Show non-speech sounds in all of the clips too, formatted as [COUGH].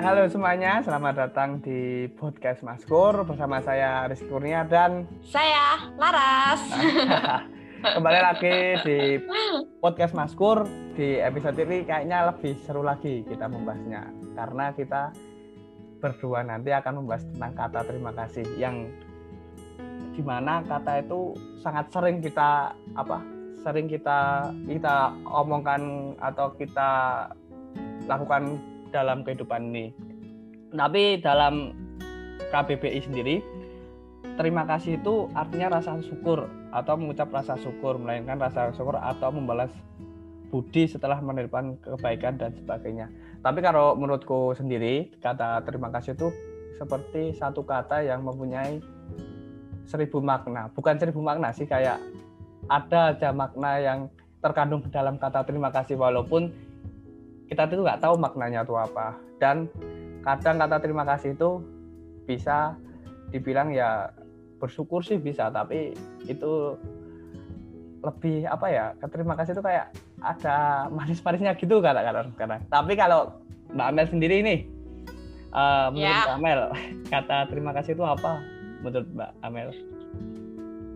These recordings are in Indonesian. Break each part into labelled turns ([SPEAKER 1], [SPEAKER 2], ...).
[SPEAKER 1] Halo semuanya, selamat datang di podcast Maskur bersama saya Rizky Kurnia dan
[SPEAKER 2] Saya Laras. [LAUGHS]
[SPEAKER 1] kembali lagi di podcast Maskur di episode ini kayaknya lebih seru lagi kita membahasnya karena kita berdua nanti akan membahas tentang kata terima kasih yang di mana kata itu sangat sering kita apa sering kita kita omongkan atau kita lakukan dalam kehidupan ini. Tapi dalam KBBI sendiri, terima kasih itu artinya rasa syukur atau mengucap rasa syukur, melainkan rasa syukur atau membalas budi setelah menerima kebaikan dan sebagainya. Tapi kalau menurutku sendiri, kata terima kasih itu seperti satu kata yang mempunyai seribu makna. Bukan seribu makna sih, kayak ada aja makna yang terkandung dalam kata terima kasih walaupun kita tuh nggak tahu maknanya itu apa. Dan kadang kata terima kasih itu bisa dibilang ya bersyukur sih bisa tapi itu lebih apa ya terima kasih itu kayak ada manis-manisnya gitu kadang-kadang kadang tapi kalau Mbak Amel sendiri ini uh, menurut
[SPEAKER 2] Ya.
[SPEAKER 1] Mbak Amel [LAUGHS] kata terima kasih itu apa menurut Mbak Amel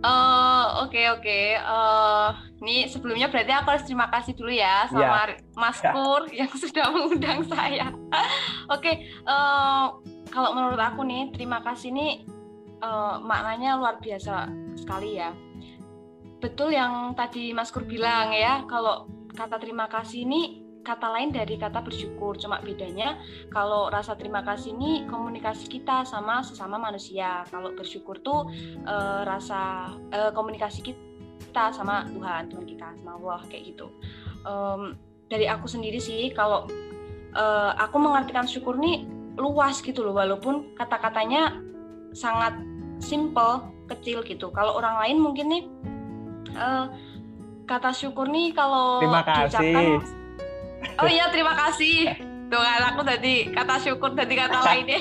[SPEAKER 2] Eh, Oke oke. Eh, Ini sebelumnya berarti aku harus terima kasih dulu ya sama Mas
[SPEAKER 1] Ya.
[SPEAKER 2] Pur yang [LAUGHS] sudah mengundang saya. Oke. eh, Kalau menurut aku nih terima kasih ini eh, maknanya luar biasa sekali ya. Betul yang tadi Mas Kur bilang ya kalau kata terima kasih ini kata lain dari kata bersyukur. Cuma bedanya kalau rasa terima kasih ini komunikasi kita sama sesama manusia. Kalau bersyukur tuh eh, rasa eh, komunikasi kita sama Tuhan, Tuhan kita sama Allah kayak gitu. Em, dari aku sendiri sih kalau eh, aku mengartikan syukur nih luas gitu loh walaupun kata-katanya sangat simple, kecil gitu. Kalau orang lain mungkin nih eh, kata syukur nih kalau
[SPEAKER 1] terima kasih
[SPEAKER 2] Oh iya, terima kasih. Tuh kan aku tadi kata syukur tadi kata [LAUGHS] lainnya.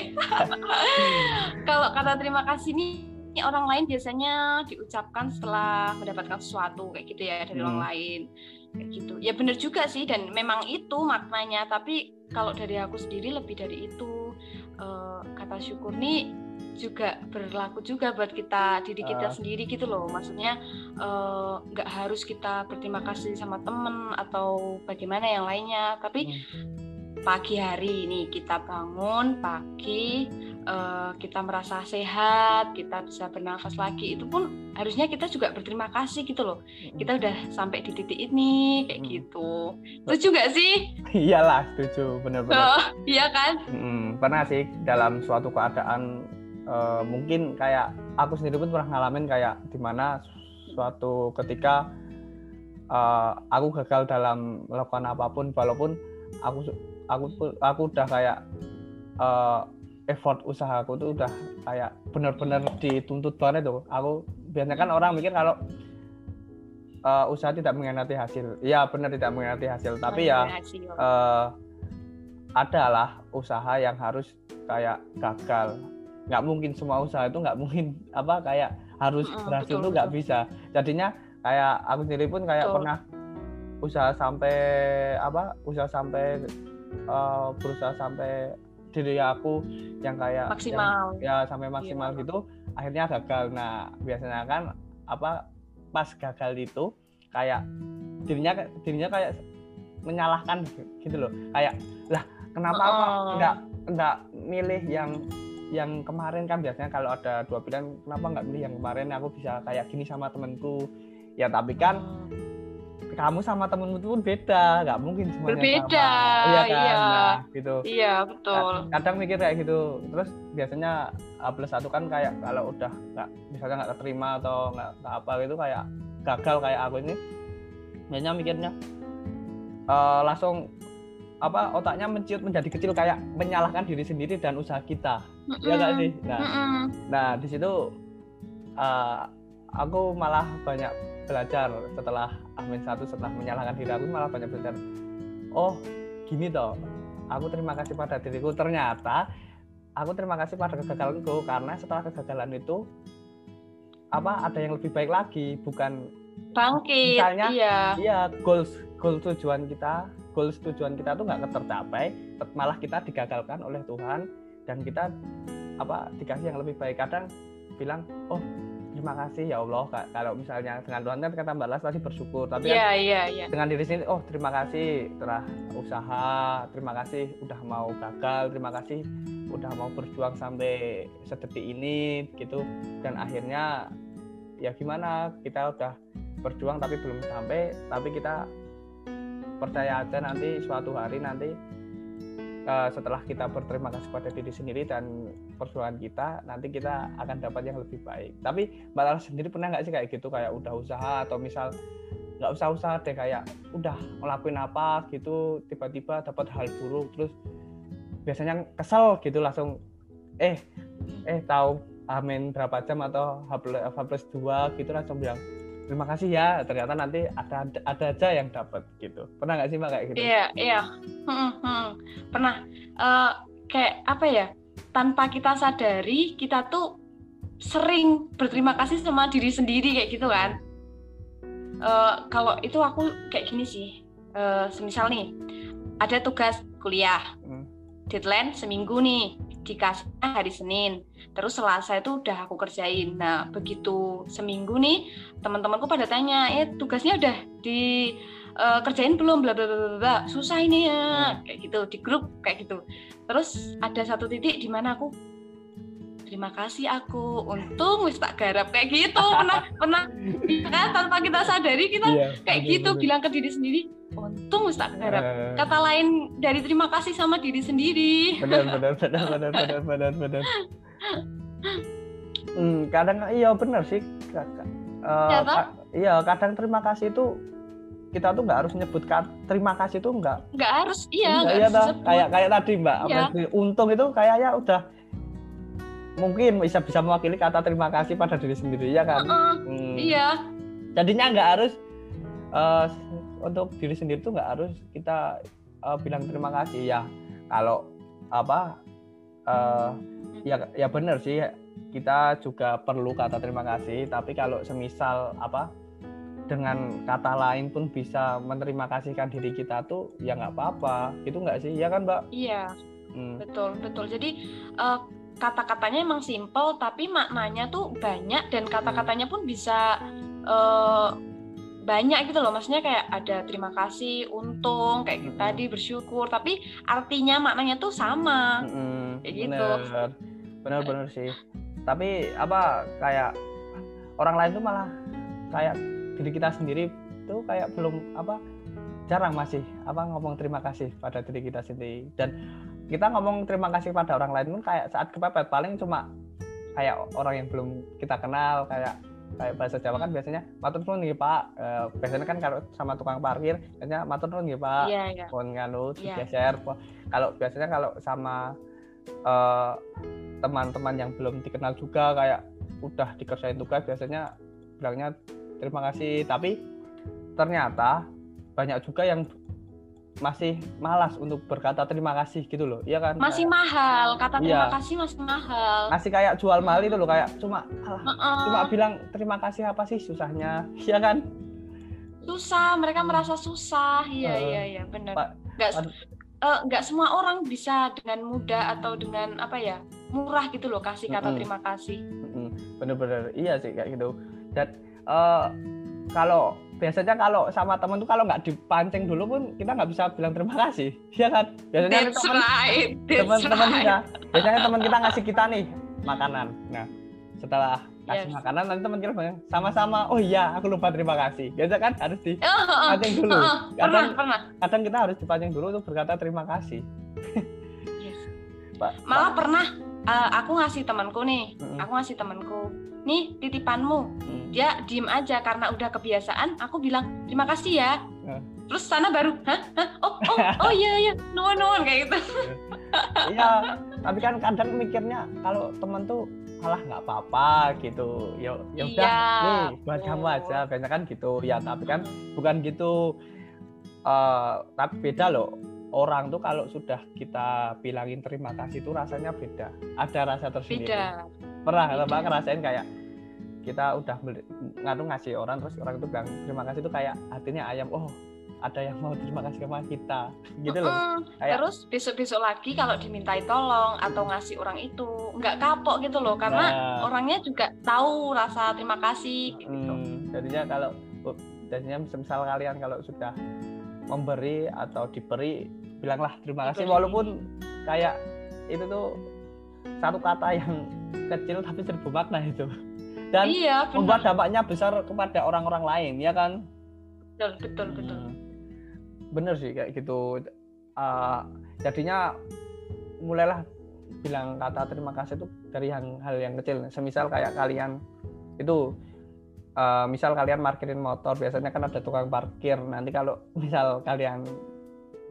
[SPEAKER 2] [LAUGHS] Kalau kata terima kasih nih ini orang lain biasanya diucapkan setelah mendapatkan sesuatu kayak gitu ya dari orang
[SPEAKER 1] Hmm.
[SPEAKER 2] lain kayak gitu. Ya bener juga sih dan memang itu maknanya. Tapi kalau dari aku sendiri lebih dari itu Eh, kata syukur nih juga berlaku juga buat kita diri kita
[SPEAKER 1] Ah.
[SPEAKER 2] sendiri gitu loh. Maksudnya eh, nggak harus kita berterima kasih sama temen atau bagaimana yang lainnya. Tapi pagi hari ini kita bangun pagi eh, kita merasa sehat kita bisa bernafas lagi itu pun harusnya kita juga berterima kasih gitu loh kita udah sampai di titik ini kayak
[SPEAKER 1] Hmm.
[SPEAKER 2] gitu setuju nggak sih [LAUGHS]
[SPEAKER 1] iyalah setuju benar-benar
[SPEAKER 2] Oh, iya kan
[SPEAKER 1] Mm, pernah sih dalam suatu keadaan eh, mungkin kayak aku sendiri pun pernah ngalamin kayak di mana suatu ketika eh, aku gagal dalam melakukan apa pun walaupun aku aku aku udah kayak eh, effort usahaku tuh udah kayak benar-benar dituntut banget tuh. Aku biasanya kan orang mikir kalau eh, usaha tidak mengkhianati hasil. Ya benar tidak mengkhianati hasil. Tapi ya eh adalah usaha yang harus kayak gagal nggak mungkin semua usaha itu nggak mungkin [LAUGHS] apa kayak harus
[SPEAKER 2] Mm-mm,
[SPEAKER 1] berhasil
[SPEAKER 2] betul,
[SPEAKER 1] itu nggak bisa jadinya kayak aku sendiri pun kayak
[SPEAKER 2] Betul.
[SPEAKER 1] pernah usaha sampai apa usaha sampai eh, berusaha sampai diri aku yang kayak yang-
[SPEAKER 2] maksimal
[SPEAKER 1] ya sampai maksimal
[SPEAKER 2] Iya.
[SPEAKER 1] gitu akhirnya gagal nah biasanya kan apa pas gagal itu kayak dirinya dirinya kayak menyalahkan gitu loh kayak lah kenapa kok
[SPEAKER 2] Oh.
[SPEAKER 1] nggak nggak milih yang yang kemarin kan biasanya kalau ada dua pilihan kenapa nggak milih yang kemarin? Aku bisa kayak gini sama temenku ya tapi kan
[SPEAKER 2] Hmm.
[SPEAKER 1] kamu sama temenmu pun beda. Nggak mungkin semuanya
[SPEAKER 2] Berbeda,
[SPEAKER 1] sama iya kan?
[SPEAKER 2] Iya.
[SPEAKER 1] Nah, gitu.
[SPEAKER 2] Iya betul.
[SPEAKER 1] Kadang mikir kayak gitu. Terus biasanya A plus satu kan kayak kalau udah nggak misalnya nggak keterima atau nggak apa gitu kayak gagal kayak aku ini biasanya mikirnya eh, langsung apa otaknya menciut menjadi kecil kayak menyalahkan diri sendiri dan usaha kita ya nggak
[SPEAKER 2] Mm-mm.
[SPEAKER 1] sih nah
[SPEAKER 2] Mm-mm.
[SPEAKER 1] nah di situ eh, aku malah banyak belajar setelah Amin satu setelah menyalahkan diri aku malah banyak belajar oh gini toh aku terima kasih pada diriku ternyata aku terima kasih pada kegagalanku karena setelah kegagalan itu apa ada yang lebih baik lagi bukan
[SPEAKER 2] bangkit
[SPEAKER 1] Misalnya,
[SPEAKER 2] iya
[SPEAKER 1] iya goals goal tujuan kita goal tujuan kita tuh nggak tercapai malah kita digagalkan oleh Tuhan dan kita apa dikasih yang lebih baik. Kadang bilang oh terima kasih ya Allah kalau misalnya dengan Tuhan kan kata Mbak Las tadi bersyukur tapi
[SPEAKER 2] yeah, kan yeah, yeah.
[SPEAKER 1] dengan diri sendiri oh terima kasih telah usaha terima kasih udah mau gagal terima kasih udah mau berjuang sampai sedetik ini gitu. Dan akhirnya ya gimana kita udah berjuang tapi belum sampai tapi kita percaya aja nanti suatu hari nanti uh, setelah kita berterima kasih pada diri sendiri dan perjuangan kita nanti kita akan dapat yang lebih baik. Tapi mbak Lala sendiri pernah nggak sih kayak gitu? Kayak udah usaha atau misal nggak usah usaha deh kayak udah ngelakuin apa gitu tiba-tiba dapat hal buruk terus biasanya kesel gitu langsung eh eh tahu amin berapa jam atau H plus dua gitu langsung bilang terima kasih ya ternyata nanti ada ada aja yang dapat gitu. Pernah nggak sih mbak kayak gitu?
[SPEAKER 2] Iya iya. Hmm, hmm. pernah. Uh, kayak apa ya? Tanpa kita sadari kita tuh sering berterima kasih sama diri sendiri kayak gitu kan. Uh, kalau itu aku kayak gini sih. Uh, semisal nih ada tugas kuliah. Hmm. deadline seminggu nih dikasihnya hari Senin. Terus Selasa itu udah aku kerjain. Nah begitu seminggu nih teman-temanku pada tanya eh tugasnya udah di uh, kerjain belum? Bla bla bla bla. Susah ini ya. Hmm. kayak gitu di grup kayak gitu. Terus ada satu titik di mana aku terima kasih aku untung wis tak garap. Kayak gitu. Pernah pernah. [LAUGHS] Iya kan? Tanpa kita sadari kita iya, kayak bener, gitu bener. bilang ke diri sendiri untung wis tak garap uh, kata lain dari terima kasih sama diri sendiri.
[SPEAKER 1] Benar benar benar benar benar benar benar hmm, kadang iya benar sih. Uh, ya, ka, iya kadang terima kasih itu kita tuh nggak harus nyebut terima kasih tuh nggak
[SPEAKER 2] nggak harus iya
[SPEAKER 1] nggak iya, kayak kayak tadi mbak ya. untung itu kayaknya udah mungkin bisa bisa mewakili kata terima kasih pada diri sendiri ya kan? Uh -uh,
[SPEAKER 2] hmm. iya.
[SPEAKER 1] Jadinya nggak harus uh, untuk diri sendiri tuh nggak harus kita uh, bilang terima kasih. Ya kalau apa uh, ya ya benar sih kita juga perlu kata terima kasih. Tapi kalau semisal apa dengan kata lain pun bisa menerima kasihkan diri kita tuh ya nggak apa-apa. Gitu nggak sih? Ya kan mbak?
[SPEAKER 2] Iya. Hmm. betul betul. Jadi uh, kata-katanya emang simple tapi maknanya tuh banyak dan kata-katanya pun bisa uh, banyak gitu loh. Maksudnya kayak ada terima kasih untung kayak gitu tadi bersyukur. Tapi artinya maknanya tuh sama. Hmm, kayak gitu.
[SPEAKER 1] benar-benar sih. Tapi apa kayak orang lain tuh malah kayak diri kita sendiri tuh kayak belum apa jarang masih apa ngomong terima kasih pada diri kita sendiri. Dan kita ngomong terima kasih pada orang lain pun kayak saat kepepet. Paling cuma kayak orang yang belum kita kenal kayak kayak bahasa Jawa kan biasanya matur nuwun nih Pak. E, biasanya kan kalau sama tukang parkir biasanya matur nuwun nih Pak. Iya, iya. Pun nganu iya. geser. Kalau biasanya kalau sama teman teman-teman yang belum dikenal juga kayak udah dikerjain tugas biasanya bilangnya terima kasih tapi ternyata banyak juga yang masih malas untuk berkata terima kasih gitu loh iya kan?
[SPEAKER 2] Masih mahal kata terima iya. kasih masih mahal.
[SPEAKER 1] Masih kayak jual mahal itu loh kayak cuma alah, uh -uh. cuma bilang terima kasih apa sih susahnya? [LAUGHS] Iya kan?
[SPEAKER 2] Susah mereka merasa susah. Iya uh, iya iya benar. Nggak uh, nggak semua orang bisa dengan mudah atau dengan apa ya murah gitu loh kasih kata uh -uh. terima kasih.
[SPEAKER 1] Bener-bener iya sih kayak gitu. Dan uh, kalau biasanya kalau sama temen tuh kalau nggak dipancing dulu pun kita nggak bisa bilang terima kasih [LAUGHS] ya kan biasanya
[SPEAKER 2] teman temen right.
[SPEAKER 1] teman-teman right. kita biasanya teman kita ngasih kita nih makanan nah setelah kasih yes. makanan nanti teman kita bilang sama-sama oh iya aku lupa terima kasih biasa kan harus dipancing oh, dulu uh, kadang pernah, kadang kita harus dipancing dulu untuk berkata terima kasih
[SPEAKER 2] yes. [LAUGHS] malah Pak. pernah uh, aku ngasih temanku nih mm -hmm. aku ngasih temanku nih titipanmu hmm. dia diem aja karena udah kebiasaan aku bilang terima kasih ya uh. terus sana baru hah, hah? oh oh [LAUGHS] oh iya iya nuan nuan kayak gitu [LAUGHS]
[SPEAKER 1] iya tapi kan kadang mikirnya kalau teman tuh malah nggak apa-apa gitu ya ya udah iya. nih buat oh. kamu aja biasanya kan gitu ya tapi kan bukan gitu uh, tapi beda loh orang tuh kalau sudah kita bilangin terima kasih itu rasanya beda. Ada rasa tersendiri. Beda. Pernah mbak ngerasain kayak kita udah ngadu ngasih orang terus orang itu bilang terima kasih itu kayak hatinya ayam oh ada yang mau terima kasih sama kita. Gitu loh. Kayak-
[SPEAKER 2] Terus besok-besok lagi kalau dimintai tolong atau ngasih orang itu nggak kapok gitu loh karena
[SPEAKER 1] Nah.
[SPEAKER 2] orangnya juga tahu rasa terima kasih gitu.
[SPEAKER 1] Hmm, jadinya kalau oh, jadinya misal kalian kalau sudah memberi atau diberi bilanglah terima kasih. Walaupun kayak itu tuh satu kata yang kecil tapi seribu makna itu. Dan
[SPEAKER 2] iya,
[SPEAKER 1] membuat dampaknya besar kepada orang-orang lain ya kan?
[SPEAKER 2] Betul, betul, betul.
[SPEAKER 1] Hmm, bener sih kayak gitu. Uh, jadinya mulailah bilang kata terima kasih itu dari yang hal yang kecil. Semisal kayak kalian itu uh, misal kalian parkirin motor biasanya kan ada tukang parkir. Nanti kalau misal kalian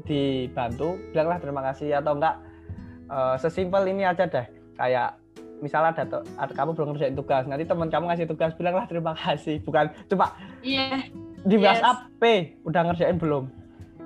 [SPEAKER 1] dibantu bilanglah terima kasih atau enggak uh, sesimpel ini aja deh. Kayak misalnya ada, ada kamu belum ngerjain tugas nanti teman kamu ngasih tugas bilanglah terima kasih. Bukan cuma
[SPEAKER 2] Iya,
[SPEAKER 1] di
[SPEAKER 2] Yes.
[SPEAKER 1] WhatsApp P udah ngerjain belum?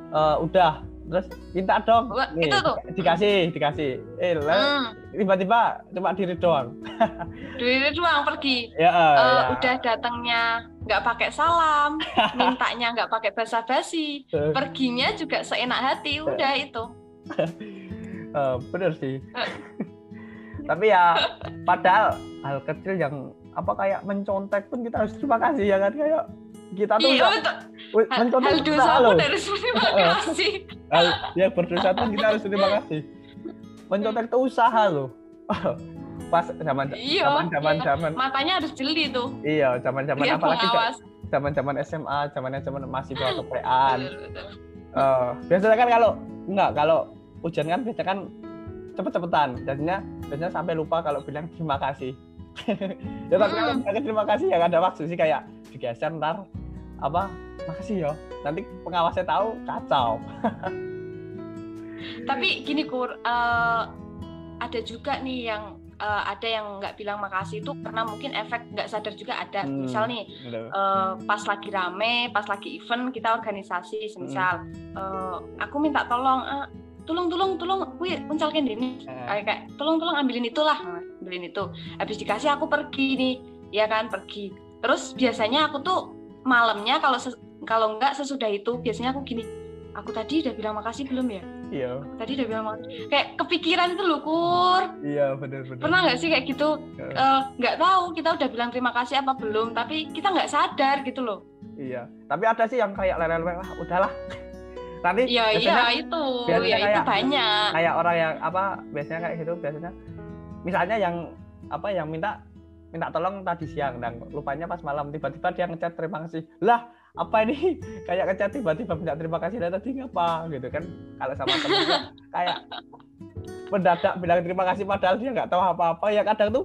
[SPEAKER 1] Eh, udah terus minta dong
[SPEAKER 2] Wah,
[SPEAKER 1] Nih,
[SPEAKER 2] itu tuh.
[SPEAKER 1] di- dikasih dikasih eh
[SPEAKER 2] hmm,
[SPEAKER 1] tiba-tiba cuma diri doang [LAUGHS]
[SPEAKER 2] diri doang pergi.
[SPEAKER 1] ya,
[SPEAKER 2] Eh,
[SPEAKER 1] ya.
[SPEAKER 2] udah datangnya nggak pakai salam, [LAUGHS] mintanya nggak pakai basa-basi, perginya juga seenak hati, udah itu. [LAUGHS]
[SPEAKER 1] eh, bener sih tapi ya padahal hal kecil yang apa kayak mencontek pun kita harus terima kasih ya kan kayak kita tuh
[SPEAKER 2] Iya,
[SPEAKER 1] udah-
[SPEAKER 2] betul.
[SPEAKER 1] wih,
[SPEAKER 2] Hal, dosa pun harus terima [LAUGHS] kasih.
[SPEAKER 1] hal yang berdosa pun kita harus terima kasih mencontek itu usaha loh [LAUGHS] pas zaman
[SPEAKER 2] Iya,
[SPEAKER 1] zaman zaman
[SPEAKER 2] iya.
[SPEAKER 1] zaman
[SPEAKER 2] Matanya harus jeli tuh.
[SPEAKER 1] iya zaman zaman apalagi zaman zaman SMA zaman zaman masih bawa kepean
[SPEAKER 2] Betul, betul.
[SPEAKER 1] Eh, biasanya kan kalau enggak kalau ujian kan biasanya kan cepet-cepetan jadinya biasanya sampai lupa kalau bilang terima kasih [LAUGHS] ya tapi kalau
[SPEAKER 2] Mm.
[SPEAKER 1] bilang terima kasih yang ada waktu sih kayak digeser ntar apa makasih ya. Nanti pengawasnya tahu kacau. [LAUGHS]
[SPEAKER 2] Tapi gini kur, eh, ada juga nih yang eh, ada yang nggak bilang makasih itu karena mungkin efek nggak sadar juga ada.
[SPEAKER 1] Hmm.
[SPEAKER 2] Misal nih eh, pas lagi rame, pas lagi event kita organisasi, semisal eh, aku minta tolong, ah, tolong tolong tolong, wih uncalkan ini, kayak kayak tolong tolong ambilin itulah, Ambilin itu. Habis dikasih aku pergi nih, ya kan pergi. Terus biasanya aku tuh malamnya kalau kalau nggak sesudah itu biasanya aku gini, aku tadi udah bilang makasih belum ya?
[SPEAKER 1] iya
[SPEAKER 2] Tadi udah bilang makasih. Kayak kepikiran itu loh kur.
[SPEAKER 1] iya benar benar
[SPEAKER 2] Pernah nggak sih kayak gitu?
[SPEAKER 1] Eh,
[SPEAKER 2] Eh, Nggak tahu kita udah bilang terima kasih apa belum, tapi kita nggak sadar gitu loh.
[SPEAKER 1] iya tapi ada sih yang kayak lele-lele lah udahlah [LAUGHS] nanti
[SPEAKER 2] Iya iya itu,
[SPEAKER 1] biasanya
[SPEAKER 2] ya itu
[SPEAKER 1] kayak-
[SPEAKER 2] banyak.
[SPEAKER 1] kayak orang yang apa biasanya kayak gitu biasanya misalnya yang apa yang minta minta tolong tadi siang dan lupanya pas malam tiba-tiba dia ngechat terima kasih. Lah apa ini? [LAUGHS] Kayak ngechat tiba-tiba minta terima kasih dan tadi ngapa? Gitu kan kalau sama temennya kayak mendadak bilang terima kasih padahal dia nggak tahu apa-apa. Ya kadang tuh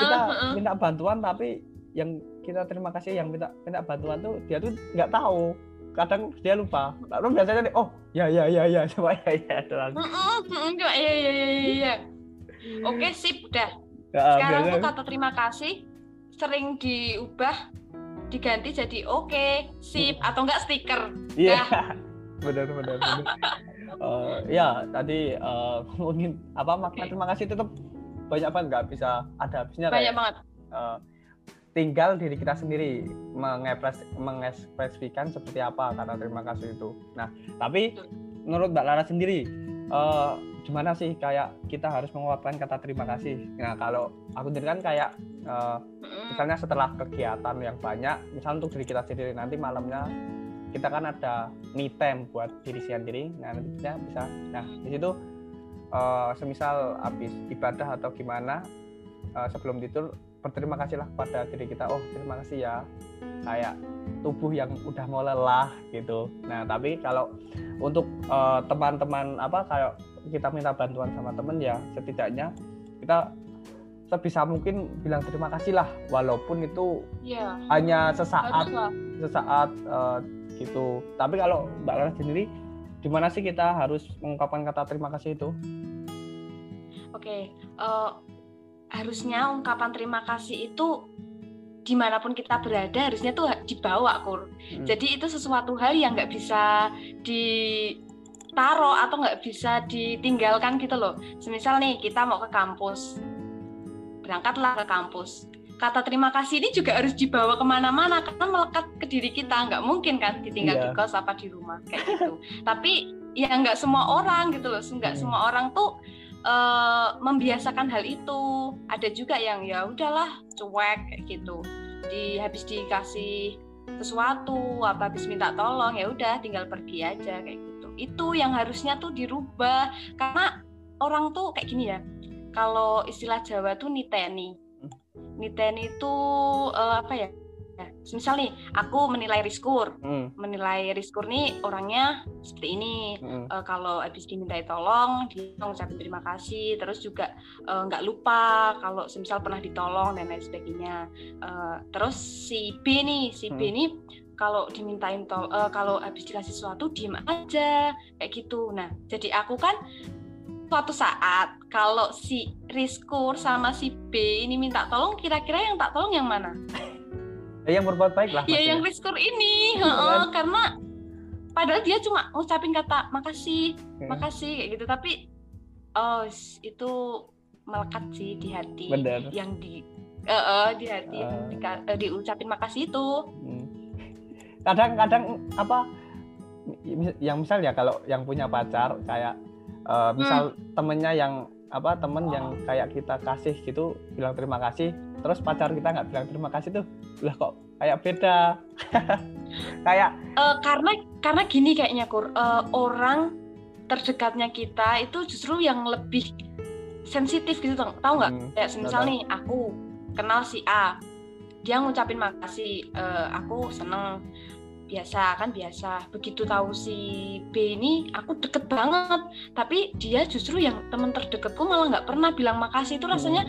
[SPEAKER 1] kita minta bantuan tapi yang kita terima kasih yang minta minta bantuan tuh dia tuh nggak tahu. Kadang dia lupa. Lalu biasanya nih oh ya ya ya ya. [LAUGHS] Coba ya ya doang.
[SPEAKER 2] Mm, mm, mm, Iya iya iya. Oke sip udah.
[SPEAKER 1] Ya,
[SPEAKER 2] Sekarang tuh kata terima kasih sering diubah diganti jadi oke sip [LAUGHS] atau enggak stiker.
[SPEAKER 1] Iya, [LAUGHS] benar benar benar. [LAUGHS] Eh, ya tadi eh, ngomongin apa makna terima kasih itu tuh banyak banget nggak bisa ada habisnya
[SPEAKER 2] Banyak
[SPEAKER 1] kayak
[SPEAKER 2] banget.
[SPEAKER 1] eh, tinggal diri kita sendiri mengepres mengekspresikan seperti apa kata terima kasih itu. Nah tapi menurut Mbak Lara sendiri eh, gimana sih kayak kita harus mengucapkan kata terima kasih. Nah kalau aku sendiri kan kayak
[SPEAKER 2] Mm,
[SPEAKER 1] misalnya setelah kegiatan yang banyak misalnya untuk diri kita sendiri nanti malamnya kita kan ada me time buat diri sendiri. Nah nanti kita bisa nah di situ eh, semisal habis ibadah atau gimana eh, sebelum tidur berterima kasihlah pada diri kita. Oh terima kasih ya. Kayak tubuh yang udah mau lelah gitu. Nah tapi kalau untuk teman-teman apa kayak kita minta bantuan sama temen ya setidaknya kita sebisa mungkin bilang terima kasih lah walaupun itu
[SPEAKER 2] Iya.
[SPEAKER 1] hanya sesaat sesaat eh, gitu tapi kalau mbak Lara sendiri gimana sih kita harus mengungkapkan kata terima kasih itu
[SPEAKER 2] Oke, eh, harusnya ungkapan terima kasih itu di mana pun kita berada harusnya tuh dibawa kur.
[SPEAKER 1] Hmm.
[SPEAKER 2] Jadi itu sesuatu hal yang nggak bisa ditaruh atau nggak bisa ditinggalkan gitu loh. Semisal nih kita mau ke kampus, berangkatlah ke kampus. kata terima kasih ini juga harus dibawa ke mana-mana karena melekat ke diri kita nggak mungkin kan ditinggal
[SPEAKER 1] Iya.
[SPEAKER 2] di kos apa di rumah kayak gitu [LAUGHS] tapi ya nggak semua orang gitu loh nggak
[SPEAKER 1] Hmm.
[SPEAKER 2] semua orang tuh eh, membiasakan hal itu ada juga yang ya udahlah cuek kayak gitu di habis dikasih sesuatu apa habis minta tolong ya udah tinggal pergi aja kayak gitu itu yang harusnya tuh dirubah. Karena orang tuh kayak gini ya kalau istilah Jawa tuh niteni. Niteni itu eh, apa ya? Ya, misal nih aku menilai riskur.
[SPEAKER 1] Hmm,
[SPEAKER 2] menilai riskur nih orangnya seperti ini.
[SPEAKER 1] Hmm,
[SPEAKER 2] Eh, kalau habis dimintai tolong dia ngucapin terima kasih. Terus juga eh, nggak lupa kalau semisal pernah ditolong dan lain sebagainya. Eh, terus si B nih si B
[SPEAKER 1] Hmm.
[SPEAKER 2] nih kalau dimintain tol eh, kalau habis dikasih sesuatu diem aja kayak gitu. Nah jadi aku kan suatu saat kalau si Riskur sama si B ini minta tolong kira-kira yang tak tolong yang mana?
[SPEAKER 1] Eh, yang berbuat baik lah
[SPEAKER 2] ya yang Riskur ini
[SPEAKER 1] kan?
[SPEAKER 2] karena padahal dia cuma ngucapin kata makasih
[SPEAKER 1] Hmm,
[SPEAKER 2] makasih kayak gitu. Tapi oh itu melekat sih di hati
[SPEAKER 1] bener
[SPEAKER 2] yang di eh, eh, di hati
[SPEAKER 1] Ah.
[SPEAKER 2] dika- eh, diucapin makasih itu.
[SPEAKER 1] Hmm. Kadang-kadang apa yang misal ya kalau yang punya pacar kayak eh, misal temennya yang apa temen yang kayak kita kasih gitu bilang terima kasih terus pacar kita nggak bilang terima kasih tuh lah kok kayak beda. [LAUGHS] Kayak
[SPEAKER 2] Eh, karena karena gini kayaknya kur. Eh, orang terdekatnya kita itu justru yang lebih sensitif gitu tau nggak?
[SPEAKER 1] Hmm,
[SPEAKER 2] kayak misal nih aku kenal si A dia ngucapin makasih eh, aku seneng. Biasa kan biasa. Begitu tahu si B ini aku deket banget. Tapi dia justru yang temen terdekatku malah nggak pernah bilang makasih. Itu rasanya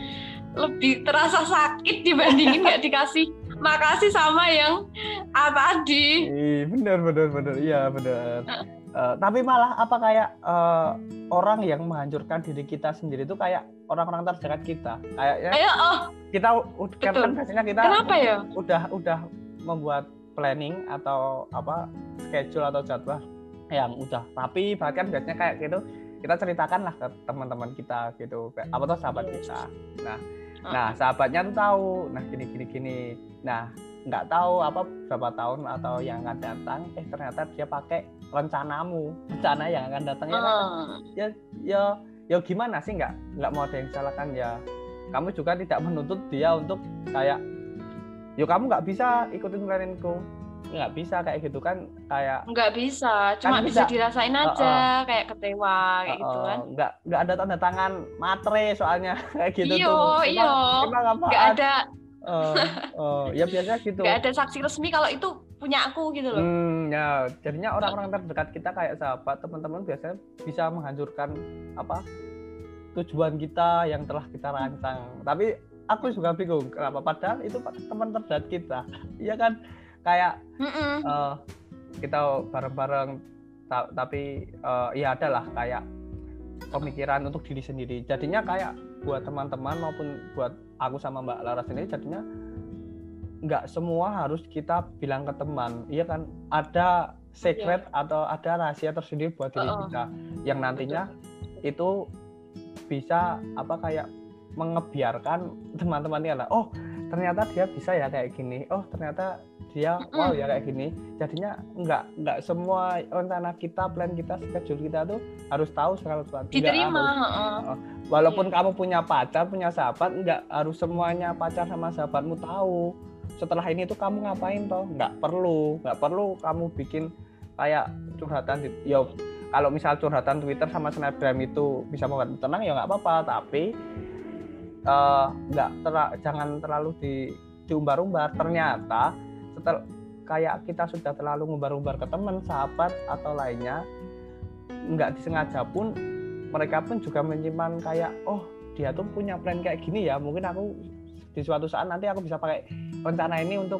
[SPEAKER 2] lebih terasa sakit dibandingin nggak dikasih makasih sama yang A tadi
[SPEAKER 1] bener bener bener. Iya bener. Eh, tapi malah apa kayak eh, orang yang menghancurkan diri kita sendiri itu kayak orang-orang terdekat kita. Kayaknya
[SPEAKER 2] ayo oh.
[SPEAKER 1] kita kan, kan biasanya kita
[SPEAKER 2] kenapa ya?
[SPEAKER 1] udah udah membuat planning atau apa schedule atau jadwal yang udah rapi. Bahkan biasanya kayak gitu kita ceritakan lah ke teman-teman kita gitu. Apa tuh sahabat kita. Nah sahabatnya tuh tahu. Nah gini gini gini. Nah nggak tahu apa berapa tahun atau yang akan datang eh ternyata dia pakai rencanamu. Rencana yang akan datang ya kan?
[SPEAKER 2] Hmm.
[SPEAKER 1] ya ya ya gimana sih? Nggak nggak mau ada yang salahkan ya. Kamu juga tidak menuntut dia untuk kayak yo kamu nggak bisa ikutin planningku nggak bisa kayak gitu kan kayak
[SPEAKER 2] nggak bisa cuma
[SPEAKER 1] Kan
[SPEAKER 2] bisa,
[SPEAKER 1] bisa.
[SPEAKER 2] dirasain aja kayak kecewa kayak gitu
[SPEAKER 1] eh,
[SPEAKER 2] kan.
[SPEAKER 1] Nggak nggak ada tanda tangan matre soalnya [LAUGHS] kayak gitu
[SPEAKER 2] Iyo,
[SPEAKER 1] tuh.
[SPEAKER 2] Iyo.
[SPEAKER 1] emang, emang
[SPEAKER 2] nggak ada.
[SPEAKER 1] Eh, eh, ya biasanya gitu.
[SPEAKER 2] Nggak ada saksi resmi kalau itu punya aku gitu loh
[SPEAKER 1] Hmm, ya jadinya orang-orang terdekat kita kayak sahabat teman-teman biasanya bisa menghancurkan apa tujuan kita yang telah kita rancang. Tapi aku juga bingung kenapa padahal itu teman terdekat kita, [LAUGHS] iya kan? Kayak eh, kita bareng-bareng ta- tapi eh, ya adalah kayak pemikiran untuk diri sendiri. Jadinya kayak buat teman-teman maupun buat aku sama Mbak Lara sendiri jadinya nggak semua harus kita bilang ke teman. Iya kan? Ada secret atau ada rahasia tersendiri buat diri
[SPEAKER 2] Uh-uh.
[SPEAKER 1] kita yang nantinya itu bisa apa kayak mengebiarkan teman-teman ini oh ternyata dia bisa ya kayak gini oh ternyata dia wow ya kayak gini jadinya nggak nggak semua rencana kita plan kita schedule kita tuh harus tahu segala sesuatu Nggak
[SPEAKER 2] diterima
[SPEAKER 1] harus.
[SPEAKER 2] heeh.
[SPEAKER 1] walaupun
[SPEAKER 2] Iya.
[SPEAKER 1] kamu punya pacar punya sahabat nggak harus semuanya pacar sama sahabatmu tahu setelah ini tuh kamu ngapain toh? Nggak perlu. Nggak perlu kamu bikin kayak curhatan di ya kalau misal curhatan Twitter sama Snapgram itu bisa membuat tenang ya nggak apa-apa. Tapi eh, nggak tera- jangan terlalu di diumbar-umbar. Ternyata setelah kayak kita sudah terlalu ngumbar-umbar ke teman sahabat atau lainnya nggak disengaja pun mereka pun juga menyimpan kayak oh dia tuh punya plan kayak gini ya. Mungkin aku di suatu saat nanti aku bisa pakai rencana ini untuk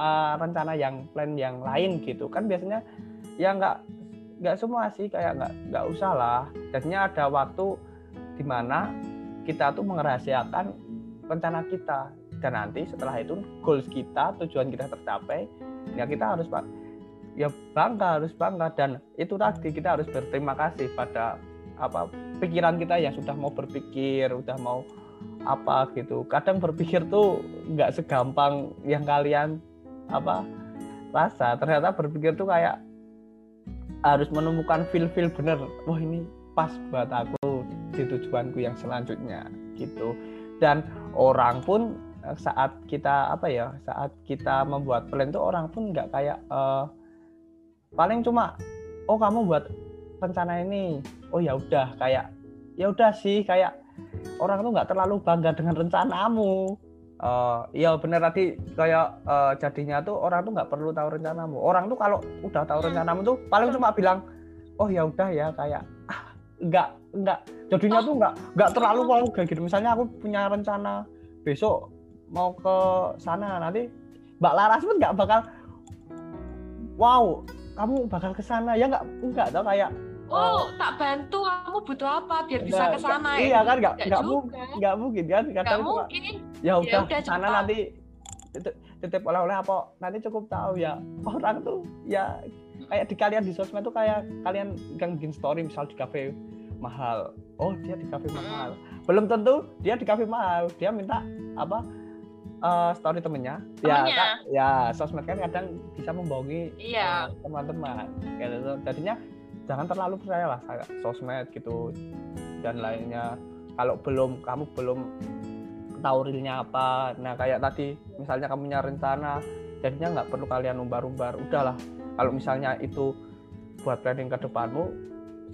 [SPEAKER 1] uh, rencana yang plan yang lain gitu. Kan biasanya ya nggak nggak semua sih kayak nggak nggak usah lah. Jadinya ada waktu di mana kita tuh merahasiakan rencana kita. Dan nanti setelah itu goals kita tujuan kita tercapai ya kita harus pak ya bangga harus bangga. Dan itu tadi kita harus berterima kasih pada apa pikiran kita yang sudah mau berpikir udah mau apa gitu. Kadang berpikir tuh nggak segampang yang kalian apa rasa. Ternyata berpikir tuh kayak harus menemukan feel feel bener. Wah ini pas buat aku di tujuanku yang selanjutnya gitu. Dan orang pun eh, saat kita apa ya saat kita membuat plan tuh orang pun nggak kayak uh, paling cuma oh kamu buat rencana ini. Oh ya udah kayak ya udah sih kayak orang tuh nggak terlalu bangga dengan rencanamu. Uh, ya bener tadi kayak uh, jadinya tuh orang tuh nggak perlu tahu rencanamu. Orang tuh kalau udah tahu rencanamu tuh paling cuma bilang oh ya udah ya kayak ah, nggak nggak. Jadinya tuh nggak nggak terlalu mau kayak gitu. Misalnya aku punya rencana besok mau ke sana nanti Mbak Laras pun nggak bakal wow kamu bakal ke sana. Ya nggak nggak tau kayak
[SPEAKER 2] oh tak bantu kamu butuh apa biar bisa ke sana
[SPEAKER 1] iya kan nggak nggak mungkin nggak mungkin kan
[SPEAKER 2] kadang mungkin.
[SPEAKER 1] Ya, ya udah sana nanti titip oleh-oleh apa nanti cukup tahu ya. Orang tuh ya kayak di kalian di sosmed tuh kayak kalian kan bikin story misal di kafe mahal. Oh dia di kafe mahal. Belum tentu dia di kafe mahal dia minta apa uh, story temennya, ya kan, ya sosmed kan kadang bisa membohongi
[SPEAKER 2] iya.
[SPEAKER 1] uh, teman-teman. Gitu. Jadinya jangan terlalu percaya lah sosmed gitu dan lainnya. Kalau belum kamu belum tahu realnya apa. Nah kayak tadi misalnya kamu punya rencana jadinya nggak perlu kalian umbar-umbar. Udahlah kalau misalnya itu buat planning ke depanmu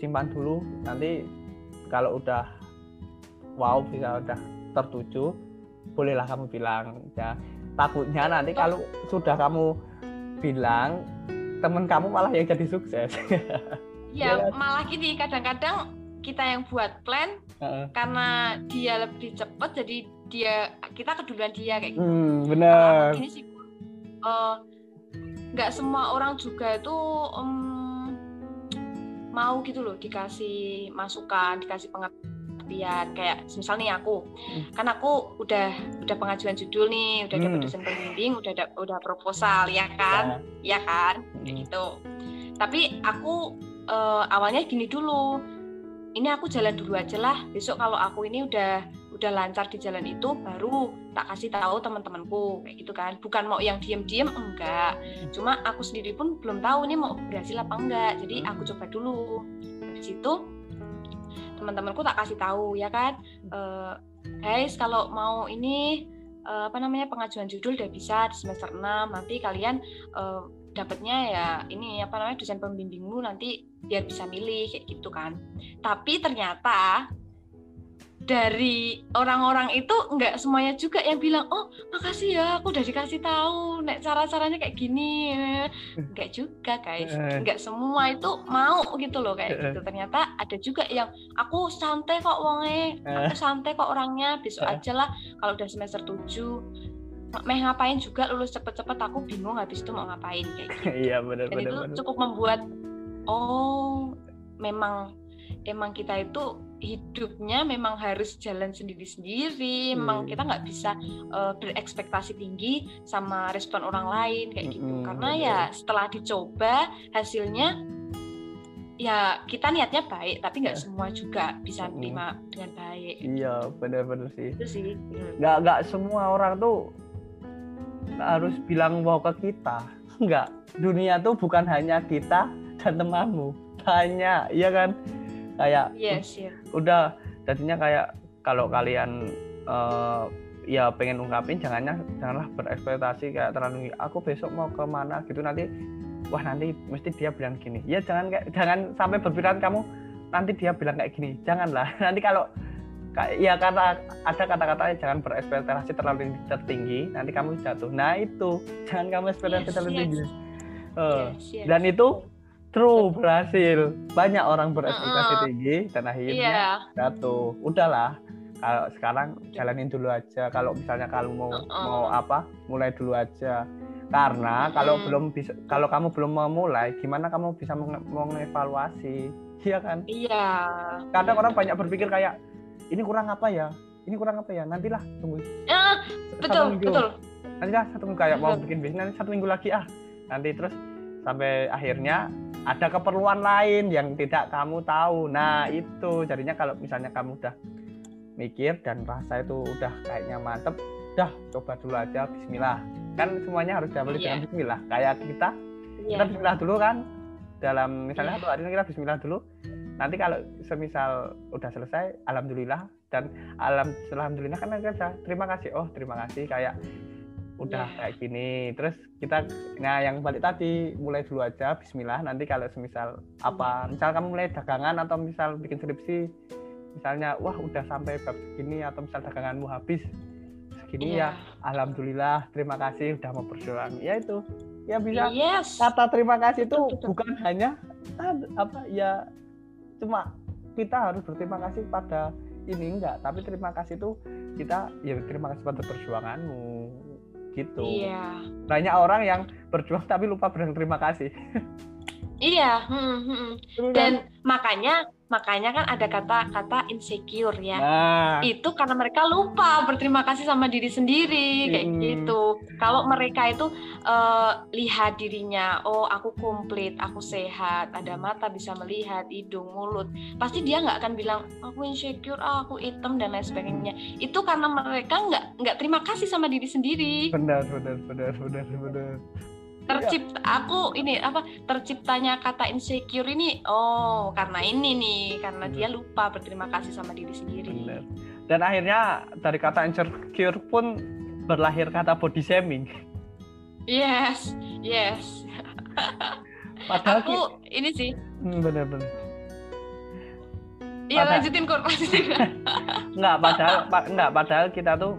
[SPEAKER 1] simpan dulu. Nanti kalau udah wow bisa udah tertuju bolehlah kamu bilang. Ya takutnya nanti kalau sudah kamu bilang temen kamu malah yang jadi sukses [LAUGHS]
[SPEAKER 2] ya, ya malah gini kadang-kadang kita yang buat plan uh-uh. karena dia lebih cepat jadi dia kita keduluan dia kayak gitu.
[SPEAKER 1] Hmm, benar.
[SPEAKER 2] Sih, eh, nggak uh, semua orang juga itu um, mau gitu loh dikasih masukan, dikasih pengertian kayak misalnya aku, hmm. kan aku udah udah pengajuan judul nih, udah hmm. dapat dosen pembimbing, udah udah proposal ya kan, ya, ya kan, hmm. gitu. Tapi aku uh, awalnya gini dulu. Ini aku jalan dulu aja lah. Besok kalau aku ini udah udah lancar di jalan itu baru tak kasih tahu teman-temanku. Kayak gitu kan. Bukan mau yang diem-diem enggak. Cuma aku sendiri pun belum tahu ini mau berhasil apa enggak. Jadi aku coba dulu. Di situ teman-temanku tak kasih tahu ya kan? E, guys kalau mau ini uh, apa namanya pengajuan judul udah bisa di semester 6 nanti kalian uh, dapatnya ya ini apa namanya dosen pembimbingmu nanti biar bisa milih kayak gitu kan. Tapi ternyata dari orang-orang itu nggak semuanya juga yang bilang oh makasih ya aku udah dikasih tahu nek cara-caranya kayak gini. [LAUGHS] Nggak juga guys. Eh. nggak semua itu mau gitu loh kayak gitu. Ternyata ada juga yang aku santai kok wonge aku eh. santai kok orangnya besok aja lah kalau udah semester 7 meh ngapain juga lulus cepet-cepet aku bingung habis itu mau ngapain kayak gitu. [LAUGHS]
[SPEAKER 1] Iya benar
[SPEAKER 2] Dan itu cukup membuat oh memang emang kita itu hidupnya memang harus jalan sendiri-sendiri. Hmm. Memang kita nggak bisa uh, berekspektasi tinggi sama respon orang lain kayak gitu. Hmm, Karena bener. ya setelah dicoba hasilnya ya kita niatnya baik tapi nggak semua juga bisa terima hmm. dengan baik.
[SPEAKER 1] Iya benar-benar sih.
[SPEAKER 2] Itu sih.
[SPEAKER 1] Nggak nggak semua orang tuh harus bilang wow ke kita. Enggak. Dunia tuh bukan hanya kita dan temanmu. Banyak iya kan? Kayak
[SPEAKER 2] yes, yeah.
[SPEAKER 1] udah jadinya kayak kalau kalian uh, ya pengen ungkapin jangannya janganlah berekspektasi kayak terlalu aku besok mau ke mana? Gitu. Nanti wah nanti mesti dia bilang gini. Ya jangan kayak jangan sampai berpikiran kamu nanti dia bilang kayak gini. Janganlah. [LAUGHS] Nanti kalau ya karena ada kata-katanya jangan berekspektasi terlalu tertinggi nanti kamu jatuh. Nah itu. Jangan kamu ekspektasi yes, terlalu yes. tinggi. Uh, yes, yes. dan itu true berhasil. Banyak orang berekspektasi uh, tinggi dan akhirnya yeah. jatuh. Udahlah kalau sekarang jalanin dulu aja. Kalau misalnya kalau mau uh, uh. mau apa mulai dulu aja. Karena kalau belum bisa kalau kamu belum memulai gimana kamu bisa mengevaluasi? Iya kan?
[SPEAKER 2] Iya.
[SPEAKER 1] Kadang orang banyak berpikir kayak ini kurang apa ya? Ini kurang apa ya? Nantilah tunggu.
[SPEAKER 2] Ya, betul minggu. betul.
[SPEAKER 1] Nantilah satu minggu. Kayak mau bikin bisnis nanti satu minggu lagi ah. Nanti terus sampai akhirnya ada keperluan lain yang tidak kamu tahu. Nah itu jadinya kalau misalnya kamu udah mikir dan rasa itu udah kayaknya mantep udah coba dulu aja Bismillah. Kan semuanya harus diawali
[SPEAKER 2] Iya.
[SPEAKER 1] dengan Bismillah. Kayak kita
[SPEAKER 2] Iya.
[SPEAKER 1] kita Bismillah dulu kan. Dalam misalnya
[SPEAKER 2] Iya.
[SPEAKER 1] satu hari ini kita Bismillah dulu nanti kalau semisal udah selesai Alhamdulillah. Dan alam Alhamdulillah kan kita terima kasih. Oh terima kasih kayak udah
[SPEAKER 2] Iya.
[SPEAKER 1] kayak gini. Terus kita nah yang balik tadi mulai dulu aja Bismillah. Nanti kalau semisal apa misal kamu mulai dagangan atau misal bikin skripsi misalnya wah udah sampai bab segini atau misal daganganmu habis segini
[SPEAKER 2] Iya.
[SPEAKER 1] ya Alhamdulillah terima kasih udah mau berjuang. Ya itu. Ya bisa
[SPEAKER 2] Yes.
[SPEAKER 1] kata terima kasih itu bukan hanya apa ya cuma kita harus berterima kasih pada ini enggak tapi terima kasih itu kita ya terima kasih pada perjuanganmu gitu
[SPEAKER 2] Iya.
[SPEAKER 1] banyak orang yang berjuang tapi lupa berterima kasih
[SPEAKER 2] Iya. hmm, hmm. Dan makanya makanya kan ada kata-kata insecure ya.
[SPEAKER 1] nah
[SPEAKER 2] itu karena mereka lupa berterima kasih sama diri sendiri kayak
[SPEAKER 1] Mm.
[SPEAKER 2] gitu. Kalau mereka itu eh, lihat dirinya, oh aku komplit, aku sehat, ada mata bisa melihat, hidung, mulut, pasti dia nggak akan bilang aku insecure, ah, aku hitam dan lain sebagainya. Itu karena mereka nggak nggak terima kasih sama diri sendiri.
[SPEAKER 1] benar benar benar benar benar
[SPEAKER 2] Tercipta aku ini apa terciptanya kata insecure ini oh karena ini nih karena dia lupa berterima kasih sama diri sendiri.
[SPEAKER 1] benar. Dan akhirnya dari kata insecure pun berlahir kata body shaming.
[SPEAKER 2] Yes, yes.
[SPEAKER 1] padahal
[SPEAKER 2] aku ini sih.
[SPEAKER 1] Hmm, benar benar.
[SPEAKER 2] Ya
[SPEAKER 1] Padahal-
[SPEAKER 2] lanjutin kok lanjutin. [LAUGHS]
[SPEAKER 1] Enggak, padahal pa- enggak, padahal kita tuh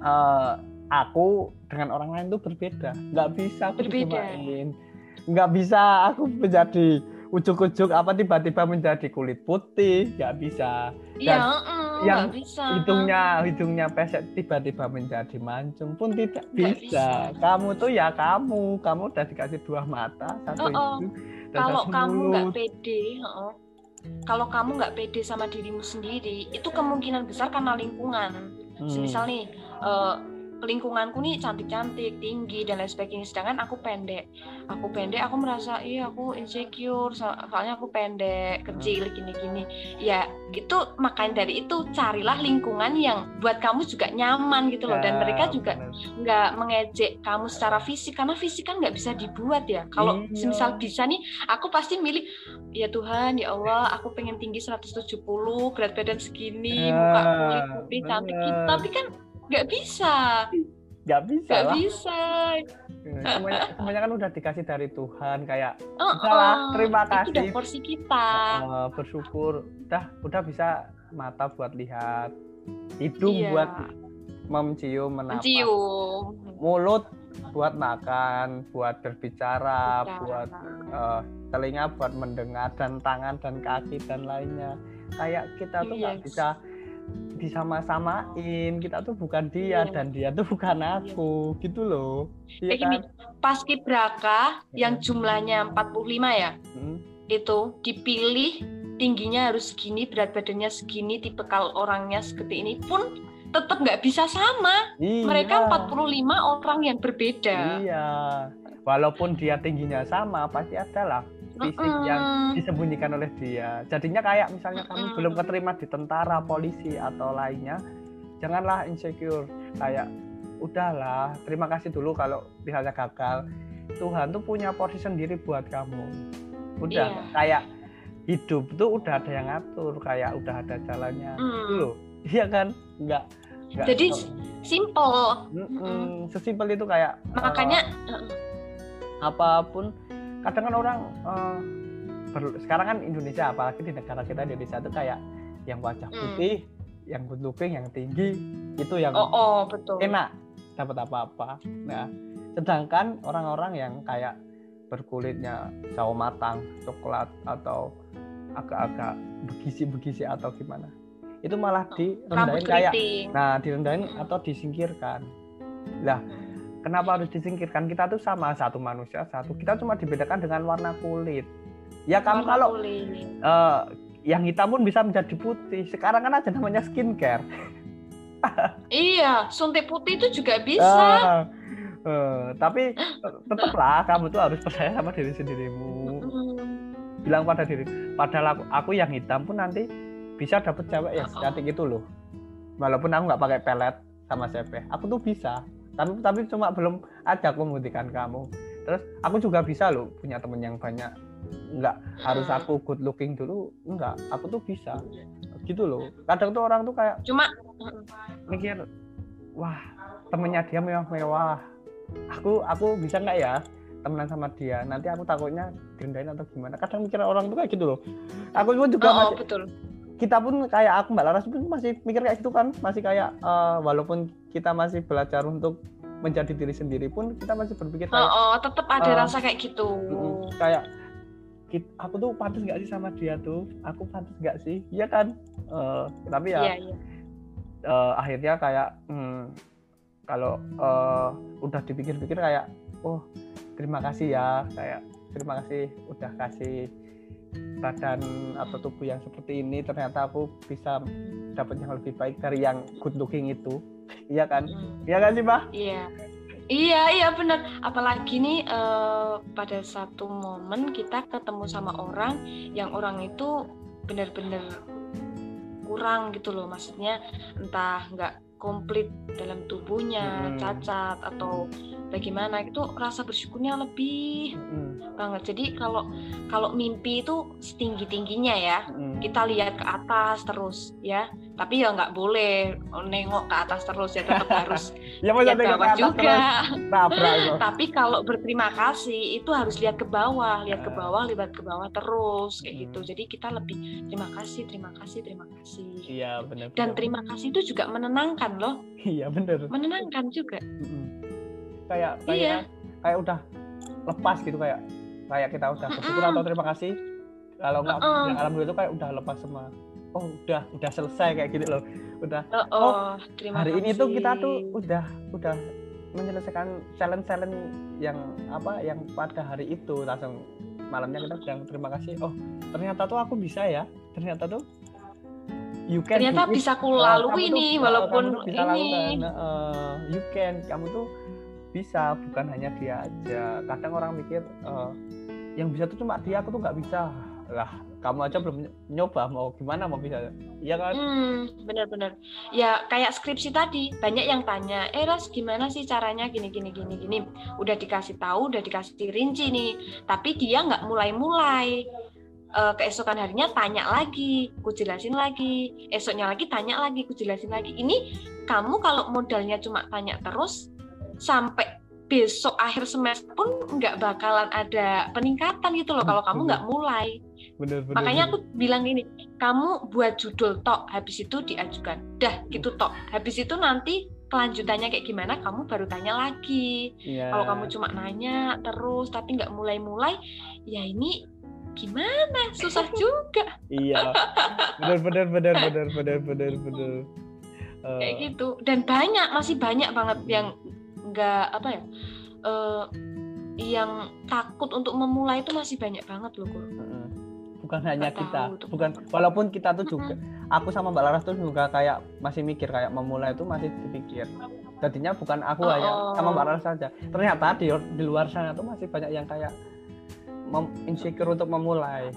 [SPEAKER 1] eh, aku dengan orang lain tuh berbeda. Enggak bisa aku
[SPEAKER 2] Berbeda.
[SPEAKER 1] Enggak bisa aku menjadi ujuk-ujuk apa tiba-tiba menjadi kulit putih, enggak bisa.
[SPEAKER 2] ya
[SPEAKER 1] Dan
[SPEAKER 2] mm,
[SPEAKER 1] yang
[SPEAKER 2] nggak bisa
[SPEAKER 1] Hidungnya hidungnya pesek tiba-tiba menjadi mancung pun tidak
[SPEAKER 2] Nggak
[SPEAKER 1] bisa.
[SPEAKER 2] bisa.
[SPEAKER 1] Kamu tuh ya kamu, kamu udah dikasih dua mata, satu
[SPEAKER 2] oh.
[SPEAKER 1] hidung dan
[SPEAKER 2] kalau
[SPEAKER 1] satu
[SPEAKER 2] kamu nggak pede heeh. kalau kamu nggak pede sama dirimu sendiri itu kemungkinan besar karena lingkungan
[SPEAKER 1] Hmm.
[SPEAKER 2] misal nih eh, lingkunganku nih cantik-cantik, tinggi dan lain sebagainya. Sedangkan aku pendek. Aku pendek, aku merasa iya aku insecure so- soalnya aku pendek, kecil gini-gini. Ya, itu makanya dari itu carilah lingkungan yang buat kamu juga nyaman gitu loh. Dan
[SPEAKER 1] Ya,
[SPEAKER 2] mereka juga nggak mengejek kamu secara fisik karena fisik kan nggak bisa dibuat ya. Kalau
[SPEAKER 1] Iya.
[SPEAKER 2] semisal bisa nih, aku pasti milih ya Tuhan ya Allah, aku pengen tinggi 170, berat badan segini, muka
[SPEAKER 1] Ah,
[SPEAKER 2] kulit putih cantik gitu. Tapi kan nggak bisa,
[SPEAKER 1] nggak bisa
[SPEAKER 2] nggak
[SPEAKER 1] lah
[SPEAKER 2] bisa.
[SPEAKER 1] semuanya, semuanya kan udah dikasih dari Tuhan kayak
[SPEAKER 2] Oh,
[SPEAKER 1] Udahlah,
[SPEAKER 2] oh,
[SPEAKER 1] terima
[SPEAKER 2] Itu udah
[SPEAKER 1] kasih.
[SPEAKER 2] porsi kita.
[SPEAKER 1] eh, bersyukur udah udah bisa mata buat lihat hidung
[SPEAKER 2] Iya.
[SPEAKER 1] buat mencium menapas
[SPEAKER 2] Mencium.
[SPEAKER 1] mulut buat makan buat berbicara
[SPEAKER 2] Bicara.
[SPEAKER 1] buat eh, telinga buat mendengar dan tangan dan kaki dan lainnya kayak kita tuh nggak
[SPEAKER 2] Yes.
[SPEAKER 1] bisa disama-samain kita tuh bukan dia
[SPEAKER 2] Iya.
[SPEAKER 1] dan dia tuh bukan aku gitu loh iya
[SPEAKER 2] Kayak gini,
[SPEAKER 1] kan
[SPEAKER 2] paskibraka yang jumlahnya 45 ya,
[SPEAKER 1] Hmm.
[SPEAKER 2] itu dipilih tingginya harus segini, berat badannya segini, tipe kal orangnya seperti ini pun tetap nggak bisa sama.
[SPEAKER 1] Iya.
[SPEAKER 2] Mereka 45 orang yang berbeda.
[SPEAKER 1] Iya. Walaupun dia tingginya sama, pasti ada lah fisik yang
[SPEAKER 2] Mm-mm.
[SPEAKER 1] disembunyikan oleh dia. Jadinya kayak misalnya kamu
[SPEAKER 2] Mm-mm.
[SPEAKER 1] belum keterima di tentara, polisi atau lainnya, janganlah insecure. Kayak udahlah, terima kasih dulu kalau misalnya gagal. Tuhan tuh punya porsi sendiri buat kamu. Udah
[SPEAKER 2] Iya.
[SPEAKER 1] kayak hidup tuh udah ada yang ngatur, kayak udah ada jalannya.
[SPEAKER 2] Mm.
[SPEAKER 1] Gitu loh. Iya kan? Enggak. enggak
[SPEAKER 2] Jadi
[SPEAKER 1] so-
[SPEAKER 2] simple.
[SPEAKER 1] Mm-mm. sesimpel itu kayak
[SPEAKER 2] Makanya
[SPEAKER 1] apa pun kadang kan orang eh, ber- sekarang kan Indonesia apalagi di negara kita Indonesia itu kayak yang wajah
[SPEAKER 2] Hmm.
[SPEAKER 1] putih yang good looking yang tinggi itu yang
[SPEAKER 2] oh oh betul.
[SPEAKER 1] enak dapat apa-apa nah sedangkan orang-orang yang kayak berkulitnya sawo matang coklat atau agak-agak begisi-begisi atau gimana itu malah
[SPEAKER 2] Rambut
[SPEAKER 1] direndahin kayak nah direndahin atau disingkirkan lah kenapa harus disingkirkan? Kita tuh sama satu manusia satu. Kita cuma dibedakan dengan warna kulit. Ya kamu
[SPEAKER 2] Warna
[SPEAKER 1] kalau
[SPEAKER 2] kulit.
[SPEAKER 1] eh, yang hitam pun bisa menjadi putih. Sekarang kan ada namanya skincare. [LAUGHS]
[SPEAKER 2] Iya, suntik putih itu juga bisa.
[SPEAKER 1] Ah, eh, tapi [GASPS] tetaplah kamu tuh harus percaya sama diri sendirimu.
[SPEAKER 2] Mm.
[SPEAKER 1] bilang pada diri. Padahal aku, aku yang hitam pun nanti bisa dapet cewek yang secantik itu loh. Walaupun aku nggak pakai pelet sama CP aku tuh bisa tapi tapi cuma belum ada aku membuktikan kamu. Terus aku juga bisa loh punya temen yang banyak. Nggak harus
[SPEAKER 2] Hmm.
[SPEAKER 1] aku good looking dulu enggak aku tuh bisa. Gitu loh. Kadang tuh orang tuh kayak
[SPEAKER 2] cuma
[SPEAKER 1] mikir wah temennya dia mewah-mewah. Aku aku bisa nggak ya temenan sama dia? Nanti aku takutnya direndahin atau gimana? Kadang mikir orang tuh kayak gitu loh. Aku pun juga
[SPEAKER 2] oh, oh,
[SPEAKER 1] masih
[SPEAKER 2] betul
[SPEAKER 1] kita pun kayak aku mbak Laras pun masih mikir kayak gitu kan. Masih kayak eh, walaupun kita masih belajar untuk menjadi diri sendiri pun kita masih berpikir
[SPEAKER 2] oh,
[SPEAKER 1] kayak
[SPEAKER 2] oh tetap ada
[SPEAKER 1] Eh,
[SPEAKER 2] rasa kayak gitu.
[SPEAKER 1] kayak "Kit- aku tuh pantas nggak sih sama dia tuh? Aku pantas nggak sih? Iya kan? Eh, tapi ya
[SPEAKER 2] iya iya.
[SPEAKER 1] eh, akhirnya kayak hmm, kalau eh, udah dipikir-pikir kayak oh terima kasih ya kayak terima kasih udah kasih badan atau tubuh yang seperti ini ternyata aku bisa dapat yang lebih baik dari yang good looking itu [LAUGHS] iya kan
[SPEAKER 2] Mm.
[SPEAKER 1] iya kan sih mbak
[SPEAKER 2] Iya. Iya, iya benar. Apalagi nih eh, pada satu momen kita ketemu sama orang yang orang itu benar-benar kurang gitu loh. Maksudnya entah nggak komplit dalam tubuhnya,
[SPEAKER 1] Mm-mm.
[SPEAKER 2] cacat atau bagaimana itu rasa bersyukurnya lebih
[SPEAKER 1] Mm-mm,
[SPEAKER 2] banget. Jadi kalau kalau mimpi itu setinggi tingginya ya
[SPEAKER 1] mm-mm.
[SPEAKER 2] kita lihat ke atas terus ya tapi ya nggak boleh nengok ke atas terus ya tetap harus [LAUGHS]
[SPEAKER 1] ya
[SPEAKER 2] lihat
[SPEAKER 1] ke
[SPEAKER 2] bawah juga.
[SPEAKER 1] terus. [LAUGHS]
[SPEAKER 2] Tapi kalau berterima kasih itu harus lihat ke bawah lihat ke
[SPEAKER 1] Ah.
[SPEAKER 2] bawah lihat ke bawah terus kayak
[SPEAKER 1] Hmm.
[SPEAKER 2] gitu jadi kita lebih terima kasih terima kasih terima kasih.
[SPEAKER 1] Iya benar
[SPEAKER 2] dan terima kasih itu juga menenangkan loh.
[SPEAKER 1] Iya benar.
[SPEAKER 2] Menenangkan juga.
[SPEAKER 1] Kayak kayak
[SPEAKER 2] Iya.
[SPEAKER 1] kayak udah lepas gitu kayak kayak kita udah bersyukur atau terima kasih. Kalau nggak
[SPEAKER 2] Mm-mm.
[SPEAKER 1] yang alhamdulillah itu kayak udah lepas semua oh udah udah selesai kayak gitu loh. Udah
[SPEAKER 2] oh, oh, terima
[SPEAKER 1] hari
[SPEAKER 2] kasih
[SPEAKER 1] ini tuh kita tuh udah udah menyelesaikan challenge challenge yang apa yang pada hari itu. Langsung malamnya kita bilang terima kasih. Oh ternyata tuh aku bisa ya. Ternyata tuh you can
[SPEAKER 2] ternyata bisa ku
[SPEAKER 1] Uh,
[SPEAKER 2] lalui
[SPEAKER 1] kamu tuh- uh,
[SPEAKER 2] walaupun
[SPEAKER 1] bisa
[SPEAKER 2] ini.
[SPEAKER 1] lakukan. Uh, you can kamu tuh bisa. Bukan hanya dia aja. Kadang orang mikir uh, yang bisa tuh cuma dia aku tuh nggak bisa. Lah kamu aja belum nyoba mau gimana mau bisa iya kan
[SPEAKER 2] Hmm, benar-benar. Ya kayak skripsi tadi, banyak yang tanya, eh Ras gimana sih caranya gini gini gini gini. Udah dikasih tahu, udah dikasih rinci nih, tapi dia nggak mulai-mulai. Eh, keesokan harinya tanya lagi, ku jelasin lagi. Esoknya lagi tanya lagi, ku jelasin lagi. Ini kamu kalau modalnya cuma tanya terus sampai besok akhir semester pun nggak bakalan ada peningkatan gitu loh kalau kamu nggak mulai.
[SPEAKER 1] Bener bener
[SPEAKER 2] Makanya
[SPEAKER 1] bener.
[SPEAKER 2] aku bilang gini, kamu buat judul tok, habis itu diajukan. Dah, gitu tok. Habis itu nanti kelanjutannya kayak gimana, kamu baru tanya lagi.
[SPEAKER 1] Iya.
[SPEAKER 2] Kalau kamu cuma nanya terus tapi nggak mulai-mulai, ya ini gimana? Susah [LAUGHS] juga
[SPEAKER 1] iya bener bener bener bener bener bener bener Eh,
[SPEAKER 2] kayak gitu. Dan banyak, masih banyak banget yang nggak apa ya? eh, yang takut untuk memulai itu masih banyak banget loh, Kur.
[SPEAKER 1] Heeh. Bukan hanya kita
[SPEAKER 2] tahu
[SPEAKER 1] bukan walaupun kita tuh juga aku sama Mbak Laras tuh juga kayak masih mikir kayak memulai itu masih dipikir jadinya bukan aku
[SPEAKER 2] Oh,
[SPEAKER 1] hanya
[SPEAKER 2] oh.
[SPEAKER 1] sama Mbak Laras saja ternyata di di luar sana tuh masih banyak yang kayak mem- insecure untuk memulai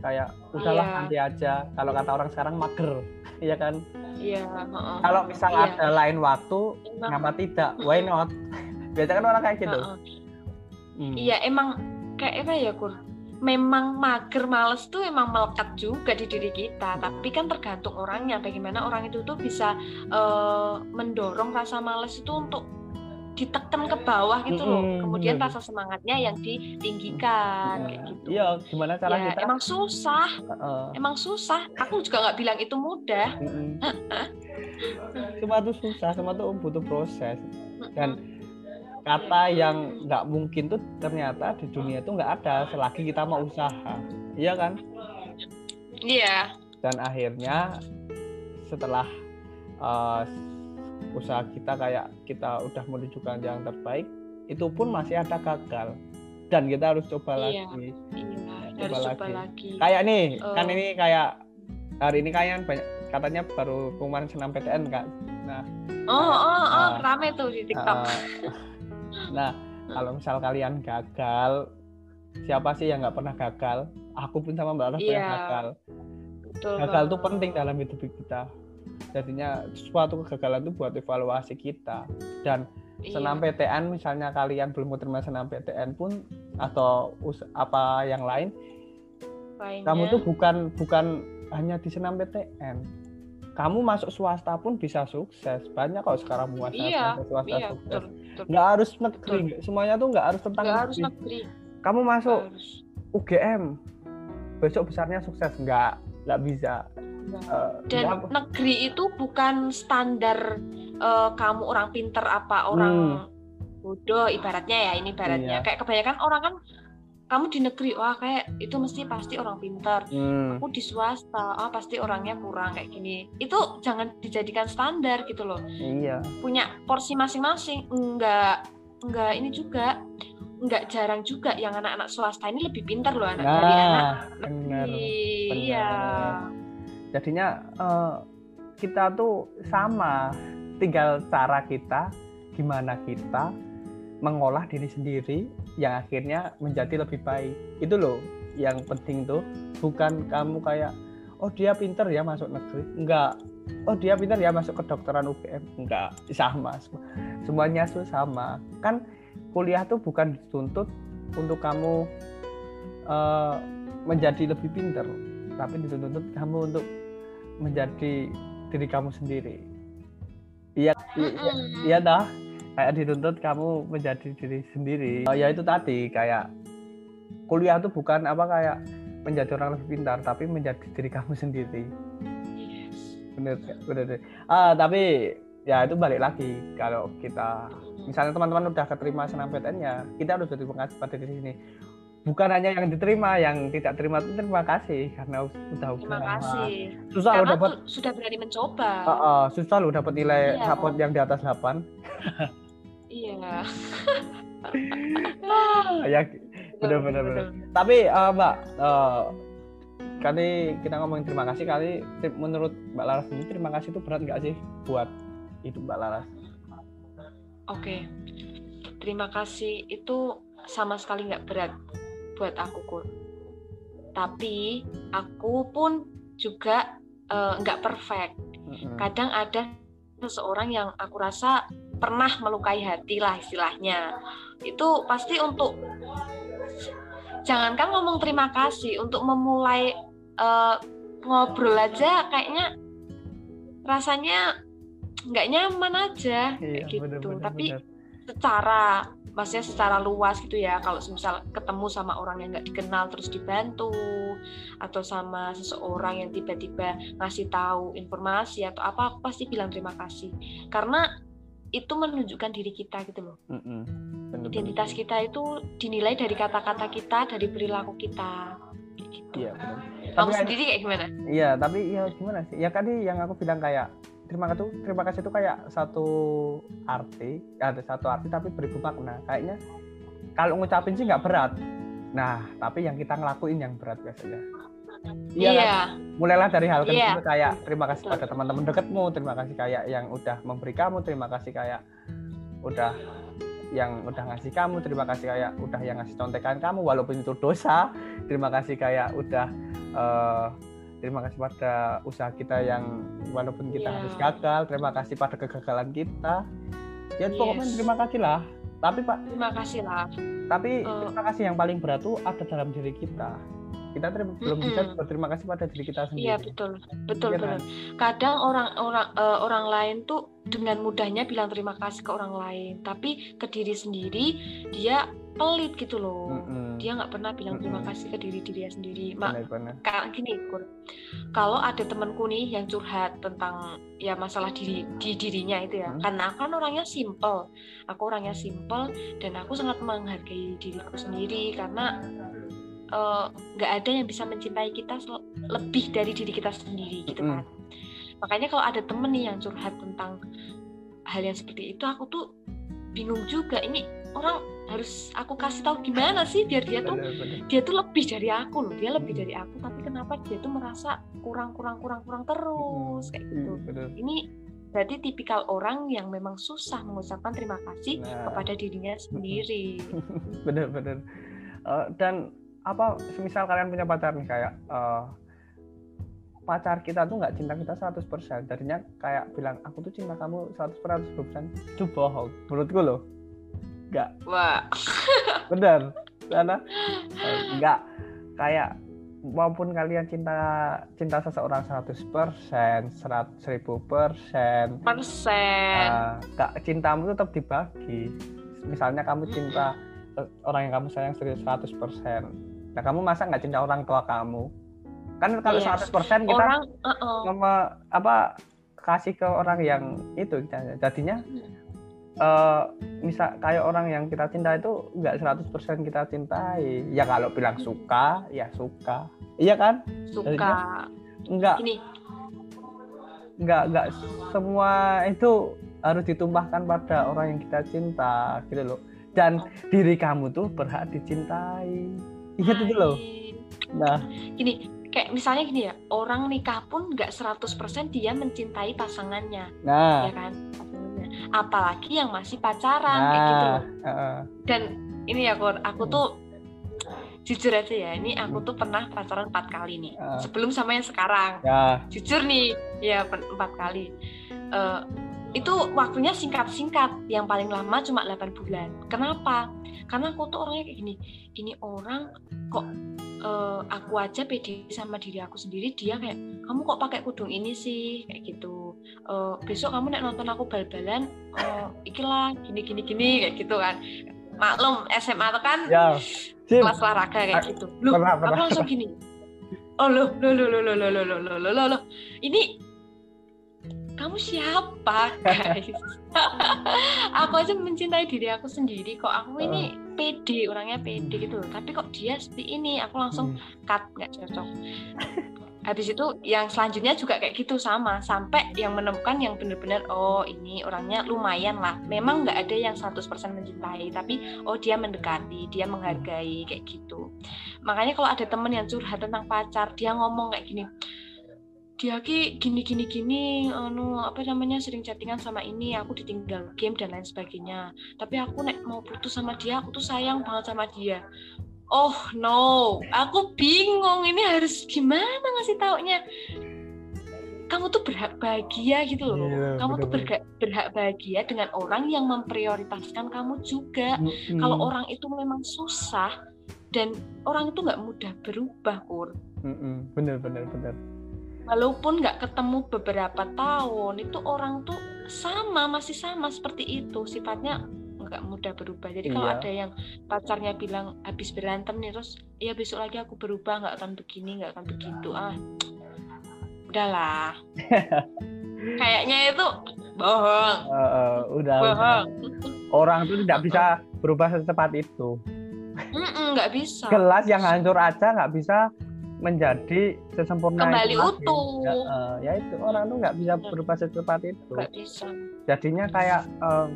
[SPEAKER 1] kayak udahlah
[SPEAKER 2] Iya.
[SPEAKER 1] nanti aja kalau kata orang sekarang mager [LAUGHS] iya kan
[SPEAKER 2] Iya, heeh.
[SPEAKER 1] kalau misal
[SPEAKER 2] Iya.
[SPEAKER 1] ada lain waktu
[SPEAKER 2] Emang-
[SPEAKER 1] kenapa tidak why not [LAUGHS] biasanya kan orang kayak gitu
[SPEAKER 2] heeh.
[SPEAKER 1] Hmm.
[SPEAKER 2] Iya emang kayak apa ya Kur? Memang mager males tuh emang melekat juga di diri kita. Tapi kan tergantung orangnya. Bagaimana orang itu tuh bisa eh, mendorong rasa males itu untuk ditekan ke bawah gitu loh. Kemudian rasa semangatnya yang ditinggikan kayak gitu.
[SPEAKER 1] iya gimana cara
[SPEAKER 2] Ya,
[SPEAKER 1] kita
[SPEAKER 2] emang susah,
[SPEAKER 1] Heeh.
[SPEAKER 2] emang susah. Aku juga nggak bilang itu mudah.
[SPEAKER 1] Semua tuh susah semua tuh butuh proses dan kata yang nggak mungkin tuh ternyata di dunia itu nggak ada selagi kita mau usaha iya kan
[SPEAKER 2] Iya.
[SPEAKER 1] dan akhirnya setelah uh, usaha kita kayak kita udah menunjukkan yang terbaik itu pun masih ada gagal dan kita harus coba
[SPEAKER 2] Iya.
[SPEAKER 1] lagi
[SPEAKER 2] Iya,
[SPEAKER 1] Coba
[SPEAKER 2] harus coba
[SPEAKER 1] lagi.
[SPEAKER 2] lagi.
[SPEAKER 1] kayak nih kan
[SPEAKER 2] Oh.
[SPEAKER 1] ini kayak hari ini kayak banyak katanya baru pengumuman senam PTN kak nah
[SPEAKER 2] Oh, oh, oh,
[SPEAKER 1] Ah.
[SPEAKER 2] rame tuh di TikTok.
[SPEAKER 1] Uh, nah, kalau misal kalian gagal, siapa sih yang nggak pernah gagal? Aku pun sama Mbak Ras pernah
[SPEAKER 2] Iya.
[SPEAKER 1] gagal.
[SPEAKER 2] Betul
[SPEAKER 1] Gagal tuh penting dalam hidup kita. jadinya suatu kegagalan itu buat evaluasi kita dan
[SPEAKER 2] Iya.
[SPEAKER 1] senam PTN misalnya kalian belum terima senam PTN pun atau us- apa yang lain
[SPEAKER 2] Lainnya.
[SPEAKER 1] kamu tuh bukan bukan hanya di senam PTN kamu masuk swasta pun bisa sukses. Banyak kok sekarang muasal
[SPEAKER 2] Iya,
[SPEAKER 1] swasta
[SPEAKER 2] iya
[SPEAKER 1] sukses.
[SPEAKER 2] betul betul.
[SPEAKER 1] Nggak harus negeri semuanya tuh nggak harus tentang
[SPEAKER 2] nggak harus
[SPEAKER 1] negeri.
[SPEAKER 2] negeri
[SPEAKER 1] kamu masuk
[SPEAKER 2] harus.
[SPEAKER 1] UGM besok besarnya sukses. Nggak nggak bisa.
[SPEAKER 2] Nggak.
[SPEAKER 1] Eh,
[SPEAKER 2] dan
[SPEAKER 1] nggak-
[SPEAKER 2] negeri itu bukan standar eh, kamu orang pinter apa orang bodoh ibaratnya ya ini
[SPEAKER 1] Hmm.
[SPEAKER 2] ibaratnya.
[SPEAKER 1] Iya.
[SPEAKER 2] kayak kebanyakan orang kan kamu di negeri wah kayak itu mesti pasti orang pinter
[SPEAKER 1] Hmm,
[SPEAKER 2] aku di swasta ah pasti orangnya kurang kayak gini. Itu jangan dijadikan standar gitu loh.
[SPEAKER 1] Iya.
[SPEAKER 2] Punya porsi masing-masing enggak enggak ini juga enggak jarang juga yang anak-anak swasta ini lebih pintar loh anak dari anak
[SPEAKER 1] nah benar
[SPEAKER 2] negeri. iya.
[SPEAKER 1] Jadinya eh, kita tuh sama tinggal cara kita gimana kita mengolah diri sendiri yang akhirnya menjadi lebih baik. Itu loh yang penting tuh. Bukan kamu kayak oh dia pinter ya masuk negeri. Enggak. Oh dia pinter ya masuk kedokteran UGM enggak. Sama. Sem- semuanya tuh sama. Kan kuliah tuh bukan dituntut untuk kamu eh, menjadi lebih pinter tapi dituntut kamu untuk menjadi diri kamu sendiri. Iya iya iya dah kayak dituntut kamu menjadi diri sendiri. Oh, ya itu tadi kayak kuliah tuh bukan apa kayak menjadi orang lebih pintar tapi menjadi diri kamu sendiri.
[SPEAKER 2] Yes.
[SPEAKER 1] bener ah tapi ya itu balik lagi kalau kita misalnya teman-teman udah keterima senam PTN ya kita harus berterima kasih pada diri sini bukan hanya yang diterima yang tidak terima itu terima kasih karena udah
[SPEAKER 2] Terima kasih.
[SPEAKER 1] susah lo dapat
[SPEAKER 2] sudah berani mencoba.
[SPEAKER 1] Ah, ah, susah lo dapat nilai
[SPEAKER 2] Iya.
[SPEAKER 1] rapot yang di atas 8
[SPEAKER 2] Iya. [LAUGHS] [LAUGHS]
[SPEAKER 1] ya bener tapi eh, mbak eh, kali kita ngomongin terima kasih kali menurut mbak Laras ini terima kasih itu berat nggak sih buat hidup mbak Laras
[SPEAKER 2] Oke. Terima kasih itu sama sekali nggak berat buat aku Kur. Tapi aku pun juga eh, nggak perfect.
[SPEAKER 1] Mm-mm.
[SPEAKER 2] Kadang ada seseorang yang aku rasa pernah melukai hati lah istilahnya. Itu pasti untuk jangankan ngomong terima kasih untuk memulai eh, ngobrol aja kayaknya rasanya nggak nyaman aja
[SPEAKER 1] Iya,
[SPEAKER 2] kayak gitu.
[SPEAKER 1] bener, bener,
[SPEAKER 2] Tapi
[SPEAKER 1] bener.
[SPEAKER 2] secara maksudnya secara luas gitu ya. Kalau misal ketemu sama orang yang nggak dikenal terus dibantu atau sama seseorang yang tiba-tiba ngasih tahu informasi atau apa aku pasti bilang terima kasih. Karena itu menunjukkan diri kita gitu loh.
[SPEAKER 1] Mm-mm. Bener,
[SPEAKER 2] identitas kita itu dinilai dari kata-kata kita dari perilaku kita. Gitu.
[SPEAKER 1] Iya bener.
[SPEAKER 2] kamu
[SPEAKER 1] Tapi
[SPEAKER 2] sendiri kayak gimana?
[SPEAKER 1] Iya tapi ya gimana sih? Ya tadi yang aku bilang kayak terima kasih terima kasih itu kayak satu arti ada satu arti tapi beribu makna. Kayaknya kalau ngucapin sih nggak berat. Nah tapi yang kita ngelakuin yang berat biasanya.
[SPEAKER 2] Iya,
[SPEAKER 1] iya. Kan? mulailah dari hal
[SPEAKER 2] Iya.
[SPEAKER 1] kecil kayak terima kasih pada teman-teman dekatmu terima kasih kayak yang udah memberi kamu terima kasih kayak udah yang udah ngasih kamu terima kasih kayak udah yang ngasih contekan kamu walaupun itu dosa terima kasih kayak udah eh, terima kasih pada usaha kita yang walaupun kita
[SPEAKER 2] Iya.
[SPEAKER 1] harus gagal terima kasih pada kegagalan kita ya pokoknya
[SPEAKER 2] Yes.
[SPEAKER 1] terima kasih lah tapi pak
[SPEAKER 2] terima kasih lah
[SPEAKER 1] tapi
[SPEAKER 2] Eh.
[SPEAKER 1] terima kasih yang paling berat tuh ada dalam diri kita kita terima- belum bisa berterima kasih pada diri kita sendiri
[SPEAKER 2] Iya betul, betul
[SPEAKER 1] Iya
[SPEAKER 2] betul.
[SPEAKER 1] kan?
[SPEAKER 2] Kadang orang-orang eh, orang lain tuh dengan mudahnya bilang terima kasih ke orang lain, tapi ke diri sendiri dia pelit gitu loh.
[SPEAKER 1] Mm-mm.
[SPEAKER 2] Dia nggak pernah bilang terima
[SPEAKER 1] Mm-mm.
[SPEAKER 2] kasih ke diri dirinya sendiri. Mak, kayak gini Kur. Kalau ada temanku nih yang curhat tentang ya masalah diri di dirinya itu ya,
[SPEAKER 1] Hmm.
[SPEAKER 2] karena aku kan orangnya simple, aku orangnya simple dan aku sangat menghargai diriku sendiri karena eh, nggak ada yang bisa mencintai kita lebih dari diri kita sendiri gitu kan. Makanya kalau ada temen nih yang curhat tentang hal yang seperti itu, aku tuh bingung juga. Ini orang harus aku kasih tahu gimana sih biar dia tuh
[SPEAKER 1] benar-benar
[SPEAKER 2] dia tuh lebih dari aku loh. Dia lebih dari aku tapi kenapa dia tuh merasa kurang kurang kurang kurang terus? Kayak gitu.
[SPEAKER 1] Mm, benar.
[SPEAKER 2] ini berarti tipikal orang yang memang susah mengucapkan terima kasih
[SPEAKER 1] Nah.
[SPEAKER 2] kepada dirinya sendiri. [LAUGHS]
[SPEAKER 1] Bener-bener Eh, dan apa semisal kalian punya pacar nih kayak eh, pacar kita tuh nggak cinta kita 100% jadinya kayak bilang aku tuh cinta kamu 100% itu bohong menurutku loh. Nggak.
[SPEAKER 2] Wah. [LAUGHS]
[SPEAKER 1] bener. Karena eh, nggak. Kayak maupun kalian cinta cinta seseorang 100% 100 1000 persen
[SPEAKER 2] Persen.
[SPEAKER 1] eh, kak cintamu tetap dibagi. Misalnya kamu cinta eh, orang yang kamu sayang serius 100% nah kamu masa nggak cinta orang tua kamu kan kalau
[SPEAKER 2] Iya.
[SPEAKER 1] 100% kita
[SPEAKER 2] Orang, uh-uh.
[SPEAKER 1] ngeme- apa kasih ke orang yang itu jadinya eh misal kayak orang yang kita cinta itu nggak 100% kita cintai. Ya kalau bilang suka ya suka. Iya kan?
[SPEAKER 2] Suka.
[SPEAKER 1] nggak
[SPEAKER 2] Ini.
[SPEAKER 1] nggak nggak semua itu harus ditumpahkan pada orang yang kita cinta gitu loh. Dan diri kamu tuh berhak dicintai. Ingat itu loh. Nah.
[SPEAKER 2] Gini kayak misalnya gini ya orang nikah pun nggak 100% dia mencintai pasangannya.
[SPEAKER 1] Nah.
[SPEAKER 2] Ya kan? Pasangannya. apalagi yang masih pacaran kayak gitu
[SPEAKER 1] nah
[SPEAKER 2] loh.
[SPEAKER 1] heeh.
[SPEAKER 2] dan ini ya Kor, aku
[SPEAKER 1] Hmm.
[SPEAKER 2] tuh jujur aja ya ini aku tuh pernah pacaran empat kali nih.
[SPEAKER 1] Ah.
[SPEAKER 2] sebelum sama yang sekarang.
[SPEAKER 1] Ya.
[SPEAKER 2] Jujur nih ya empat kali. Eh, itu waktunya singkat-singkat. Yang paling lama cuma 8 bulan. Kenapa? Karena aku tuh orangnya kayak gini ini orang kok eh, aku aja pede sama diri aku sendiri dia kayak kamu kok pakai kudung ini sih kayak gitu Eh, besok kamu nek nonton aku bal-balan eh, ikilah gini gini gini kayak gitu kan maklum SMA tuh kan
[SPEAKER 1] ya Sim,
[SPEAKER 2] kelas olahraga kayak
[SPEAKER 1] Ah,
[SPEAKER 2] gitu.
[SPEAKER 1] Pernah,
[SPEAKER 2] aku
[SPEAKER 1] pernah.
[SPEAKER 2] langsung gini. Oh loh, loh, loh, loh, loh, loh, loh, loh, loh, loh, loh. Ini kamu siapa, guys? aku aja mencintai diri aku sendiri kok. Aku ini pede, orangnya pede gitu loh. Tapi kok dia seperti ini, aku langsung
[SPEAKER 1] Hmm.
[SPEAKER 2] cut, nggak cocok. Habis itu yang selanjutnya juga kayak gitu sama sampai yang menemukan yang benar-benar oh ini orangnya lumayan lah. Memang nggak ada yang 100% mencintai, tapi oh dia mendekati, dia menghargai kayak gitu. Makanya kalau ada temen yang curhat tentang pacar, dia ngomong kayak gini. Dia ki gini gini gini anu apa namanya sering chattingan sama ini, aku ditinggal game dan lain sebagainya. Tapi aku nek mau putus sama dia, aku tuh sayang banget sama dia. Oh no, aku bingung ini harus gimana ngasih taunya. Kamu tuh berhak bahagia gitu loh.
[SPEAKER 1] Iya,
[SPEAKER 2] kamu tuh
[SPEAKER 1] bener-bener.
[SPEAKER 2] berhak, berhak bahagia dengan orang yang memprioritaskan kamu juga.
[SPEAKER 1] Mm-mm.
[SPEAKER 2] Kalau orang itu memang susah dan orang itu nggak mudah berubah, Kur.
[SPEAKER 1] Mm-mm. bener bener bener
[SPEAKER 2] Walaupun nggak ketemu beberapa tahun, itu orang tuh sama, masih sama seperti itu. Sifatnya nggak mudah berubah. Jadi kalau
[SPEAKER 1] Iya.
[SPEAKER 2] ada yang pacarnya bilang habis berantem nih terus, ya besok lagi aku berubah nggak akan begini, nggak akan begitu. Ah, udahlah. [LAUGHS] Kayaknya itu bohong,
[SPEAKER 1] Eh, eh, udah, udah
[SPEAKER 2] bohong.
[SPEAKER 1] orang tuh tidak bisa berubah secepat itu
[SPEAKER 2] nggak bisa.
[SPEAKER 1] gelas yang hancur aja nggak bisa menjadi sesempurna
[SPEAKER 2] Kembali
[SPEAKER 1] itu
[SPEAKER 2] utuh.
[SPEAKER 1] ya, eh, ya itu orang tuh nggak bisa berubah secepat itu
[SPEAKER 2] bisa.
[SPEAKER 1] jadinya kayak eh,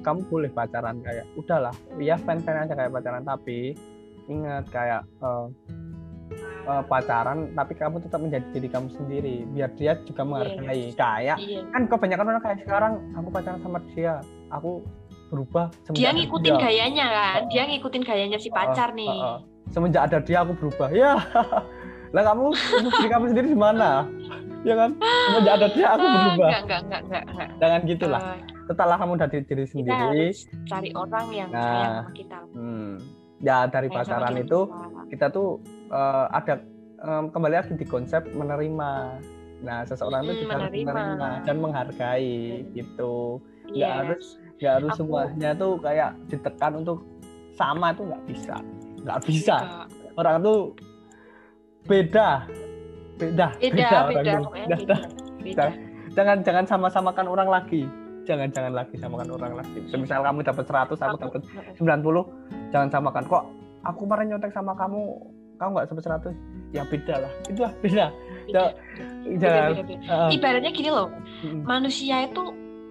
[SPEAKER 1] kamu boleh pacaran kayak udahlah ya fan fan aja kayak pacaran tapi ingat kayak eh, eh, pacaran tapi kamu tetap menjadi diri kamu sendiri biar dia juga menghargai kayak
[SPEAKER 2] Iya.
[SPEAKER 1] kan kebanyakan orang kayak sekarang aku pacaran sama dia aku berubah
[SPEAKER 2] Dia ngikutin
[SPEAKER 1] dia.
[SPEAKER 2] gayanya kan,
[SPEAKER 1] Oh.
[SPEAKER 2] dia ngikutin gayanya si pacar
[SPEAKER 1] Oh,
[SPEAKER 2] nih.
[SPEAKER 1] oh, oh. semenjak ada dia aku berubah ya [LAUGHS] lah kamu diri kamu sendiri di mana ya kan semenjak ada dia aku
[SPEAKER 2] Ah,
[SPEAKER 1] berubah
[SPEAKER 2] Enggak, enggak, enggak, enggak, enggak.
[SPEAKER 1] jangan gitulah
[SPEAKER 2] Eh,
[SPEAKER 1] setelah kamu udah diri, diri
[SPEAKER 2] kita
[SPEAKER 1] sendiri
[SPEAKER 2] harus cari orang yang
[SPEAKER 1] Nah.
[SPEAKER 2] sayang sama kita.
[SPEAKER 1] hmm, ya dari
[SPEAKER 2] Sayang
[SPEAKER 1] pacaran itu
[SPEAKER 2] kita.
[SPEAKER 1] kita tuh eh, ada em, kembali lagi di konsep menerima nah seseorang itu
[SPEAKER 2] Mm,
[SPEAKER 1] juga harus
[SPEAKER 2] menerima.
[SPEAKER 1] menerima dan menghargai gitu nggak
[SPEAKER 2] Yes.
[SPEAKER 1] harus nggak harus
[SPEAKER 2] Aku-
[SPEAKER 1] semuanya tuh kayak ditekan untuk sama tuh nggak bisa nggak bisa
[SPEAKER 2] Enggak.
[SPEAKER 1] orang tuh beda. Beda.
[SPEAKER 2] Beda, beda,
[SPEAKER 1] jangan jangan sama-samakan orang lagi. Jangan jangan lagi samakan orang lagi. Semisal kamu dapat 100 aku dapat 90 jangan samakan. Kok aku kemarin nyontek sama kamu kamu nggak sampai 100 ya beda lah. Itu lah beda
[SPEAKER 2] Beda.
[SPEAKER 1] jangan.
[SPEAKER 2] Beda, beda, beda.
[SPEAKER 1] Heeh.
[SPEAKER 2] Ibaratnya gini loh,
[SPEAKER 1] Mm.
[SPEAKER 2] manusia itu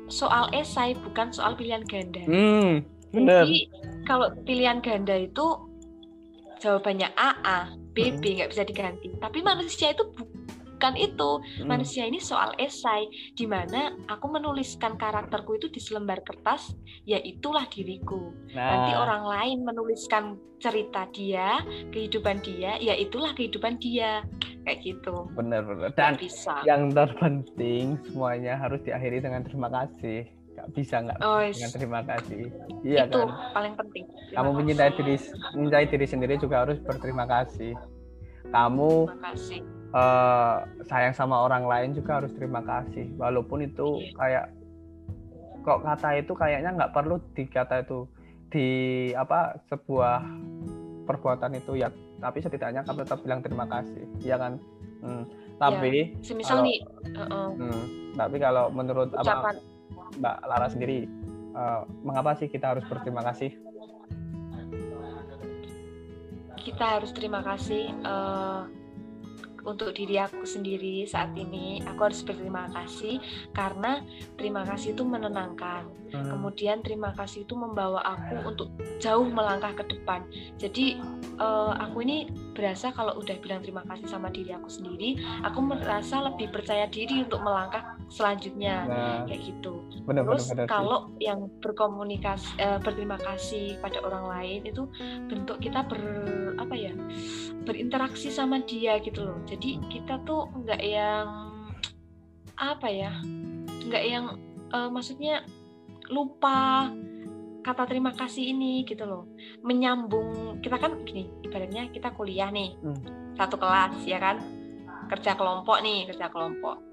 [SPEAKER 2] soal esai bukan soal pilihan ganda.
[SPEAKER 1] hmm bener.
[SPEAKER 2] Jadi kalau pilihan ganda itu jawabannya A A, B B nggak bisa diganti. Tapi manusia itu bu- bukan itu
[SPEAKER 1] Hmm.
[SPEAKER 2] manusia ini soal esai di mana aku menuliskan karakterku itu di selembar kertas ya itulah diriku nanti
[SPEAKER 1] Nah,
[SPEAKER 2] orang lain menuliskan cerita dia kehidupan dia ya itulah kehidupan dia kayak gitu
[SPEAKER 1] bener-bener.
[SPEAKER 2] Nggak
[SPEAKER 1] Dan
[SPEAKER 2] bisa
[SPEAKER 1] yang terpenting semuanya harus diakhiri dengan terima kasih. Gak bisa nggak
[SPEAKER 2] oh
[SPEAKER 1] dengan terima kasih. Iya
[SPEAKER 2] itu
[SPEAKER 1] kan.
[SPEAKER 2] paling penting Terima
[SPEAKER 1] Kamu mencintai diri mencintai diri sendiri juga harus berterima kasih. Kamu
[SPEAKER 2] terima kasih
[SPEAKER 1] eh, sayang sama orang lain juga harus terima kasih. Walaupun itu
[SPEAKER 2] Iya.
[SPEAKER 1] kayak kok kata itu kayaknya nggak perlu dikata itu di apa sebuah perbuatan itu ya. Tapi setidaknya kamu tetap bilang terima kasih, ya kan? Hmm. Tapi
[SPEAKER 2] semisal
[SPEAKER 1] Kalau-
[SPEAKER 2] nih uh, uh,
[SPEAKER 1] hmm, tapi kalau menurut apa
[SPEAKER 2] ucapan
[SPEAKER 1] Mbak Lara sendiri, eh, mengapa sih kita harus berterima kasih?
[SPEAKER 2] kita harus terima kasih eh, untuk diri aku sendiri saat ini aku harus berterima kasih karena terima kasih itu menenangkan.
[SPEAKER 1] Hmm.
[SPEAKER 2] kemudian terima kasih itu membawa aku untuk jauh melangkah ke depan. Jadi eh, aku ini berasa kalau udah bilang terima kasih sama diri aku sendiri aku merasa lebih percaya diri untuk melangkah selanjutnya.
[SPEAKER 1] Nah,
[SPEAKER 2] kayak gitu.
[SPEAKER 1] Benar-benar
[SPEAKER 2] Terus
[SPEAKER 1] benar sih.
[SPEAKER 2] kalau yang berkomunikasi eh, berterima kasih pada orang lain itu bentuk kita ber apa ya berinteraksi sama dia gitu loh. Jadi kita tuh nggak yang apa ya nggak yang eh, maksudnya lupa kata terima kasih ini gitu loh menyambung kita kan gini ibaratnya kita kuliah nih
[SPEAKER 1] Hmm.
[SPEAKER 2] satu kelas ya kan kerja kelompok nih kerja kelompok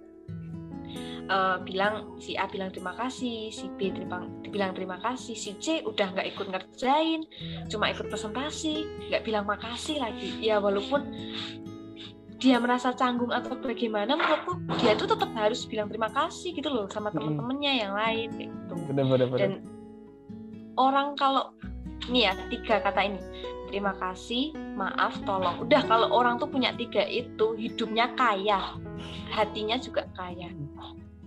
[SPEAKER 2] Eh, bilang si A bilang terima kasih si B terima bilang terima kasih si C udah nggak ikut ngerjain cuma ikut presentasi nggak bilang makasih lagi. Ya walaupun dia merasa canggung atau bagaimana menurutku dia tuh tetap harus bilang terima kasih gitu loh sama temen-temennya yang lain gitu.
[SPEAKER 1] Benar-benar benar.
[SPEAKER 2] dan orang kalau nih ya tiga kata ini terima kasih. Maaf tolong. Udah kalau orang tuh punya tiga itu hidupnya kaya. Hatinya juga kaya.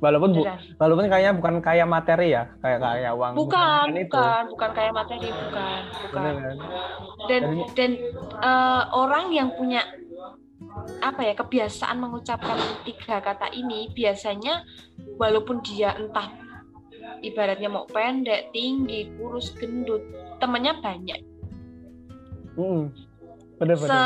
[SPEAKER 1] Walaupun bu, walaupun kayaknya bukan kaya materi ya, kayak kaya uang.
[SPEAKER 2] bukan
[SPEAKER 1] itu.
[SPEAKER 2] bukan. Bukan kaya materi bukan. Bukan.
[SPEAKER 1] Bener kan?
[SPEAKER 2] dan
[SPEAKER 1] Jadi-
[SPEAKER 2] dan eh, orang yang punya apa ya kebiasaan mengucapkan tiga kata ini biasanya walaupun dia entah ibaratnya mau pendek tinggi kurus gendut temennya banyak
[SPEAKER 1] Mm, bener
[SPEAKER 2] se
[SPEAKER 1] bener.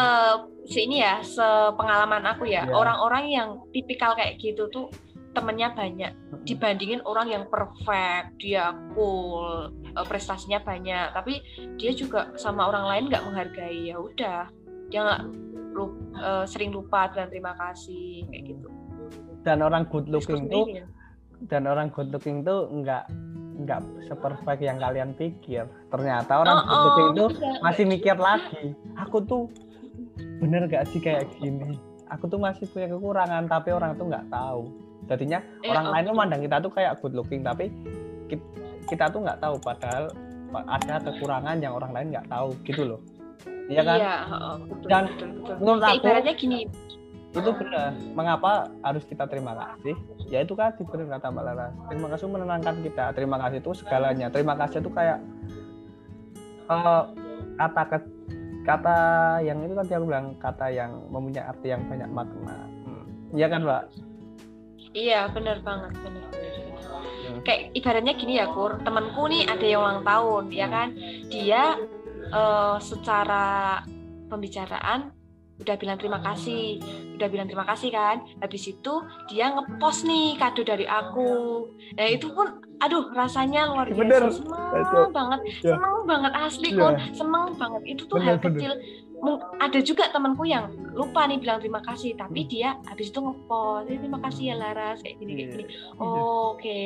[SPEAKER 2] se ini ya sepengalaman aku ya
[SPEAKER 1] Iya.
[SPEAKER 2] orang-orang yang tipikal kayak gitu tuh temennya banyak
[SPEAKER 1] Mm-mm.
[SPEAKER 2] dibandingin orang yang perfect dia cool eh, prestasinya banyak tapi dia juga sama orang lain nggak menghargai ya udah dia nggak lu- eh, sering lupa dan terima kasih kayak gitu
[SPEAKER 1] Dan orang good looking tuh,
[SPEAKER 2] ya.
[SPEAKER 1] dan orang good looking tuh nggak nggak seperfect yang kalian pikir. Ternyata orang
[SPEAKER 2] Oh, oh,
[SPEAKER 1] tuh
[SPEAKER 2] enggak.
[SPEAKER 1] masih mikir lagi. Aku tuh bener gak sih kayak gini? Aku tuh masih punya kekurangan, tapi orang tuh nggak tahu. Jadinya
[SPEAKER 2] Eh,
[SPEAKER 1] orang
[SPEAKER 2] oh,
[SPEAKER 1] lain tuh mandang kita tuh kayak good looking, tapi ki- kita tuh nggak tahu padahal ada kekurangan yang orang lain nggak tahu gitu loh. Iya kan?
[SPEAKER 2] Iya, heeh, betul,
[SPEAKER 1] Dan
[SPEAKER 2] betul, betul.
[SPEAKER 1] menurut aku-
[SPEAKER 2] ibaratnya gini
[SPEAKER 1] itu benar mengapa harus kita terima kasih? Ya itu kan benar kata mbak Laras. Terima kasih menenangkan kita. Terima kasih itu segalanya. Terima kasih itu kayak eh, kata ke- kata yang itu tadi aku bilang kata yang mempunyai arti yang banyak makna. Hmm. iya kan mbak?
[SPEAKER 2] Iya benar banget benar.
[SPEAKER 1] Hmm.
[SPEAKER 2] Kayak ibaratnya gini ya Kur, temanku nih ada yang ulang tahun ya kan, dia eh, secara pembicaraan udah bilang terima kasih, udah bilang terima kasih kan, habis itu dia ngepost nih kado dari aku, nah itu pun aduh rasanya luar biasa,
[SPEAKER 1] Bener.
[SPEAKER 2] seneng
[SPEAKER 1] Itu.
[SPEAKER 2] banget,
[SPEAKER 1] Ya.
[SPEAKER 2] seneng banget asli
[SPEAKER 1] Ya.
[SPEAKER 2] Kur, seneng banget itu tuh
[SPEAKER 1] Bener,
[SPEAKER 2] hal
[SPEAKER 1] bener.
[SPEAKER 2] kecil. Ada juga temanku yang lupa nih bilang terima kasih, tapi
[SPEAKER 1] Hmm.
[SPEAKER 2] dia habis itu ngepost, "Eh, terima kasih ya Laras kayak gini kayak
[SPEAKER 1] Iya.
[SPEAKER 2] gini. Oke.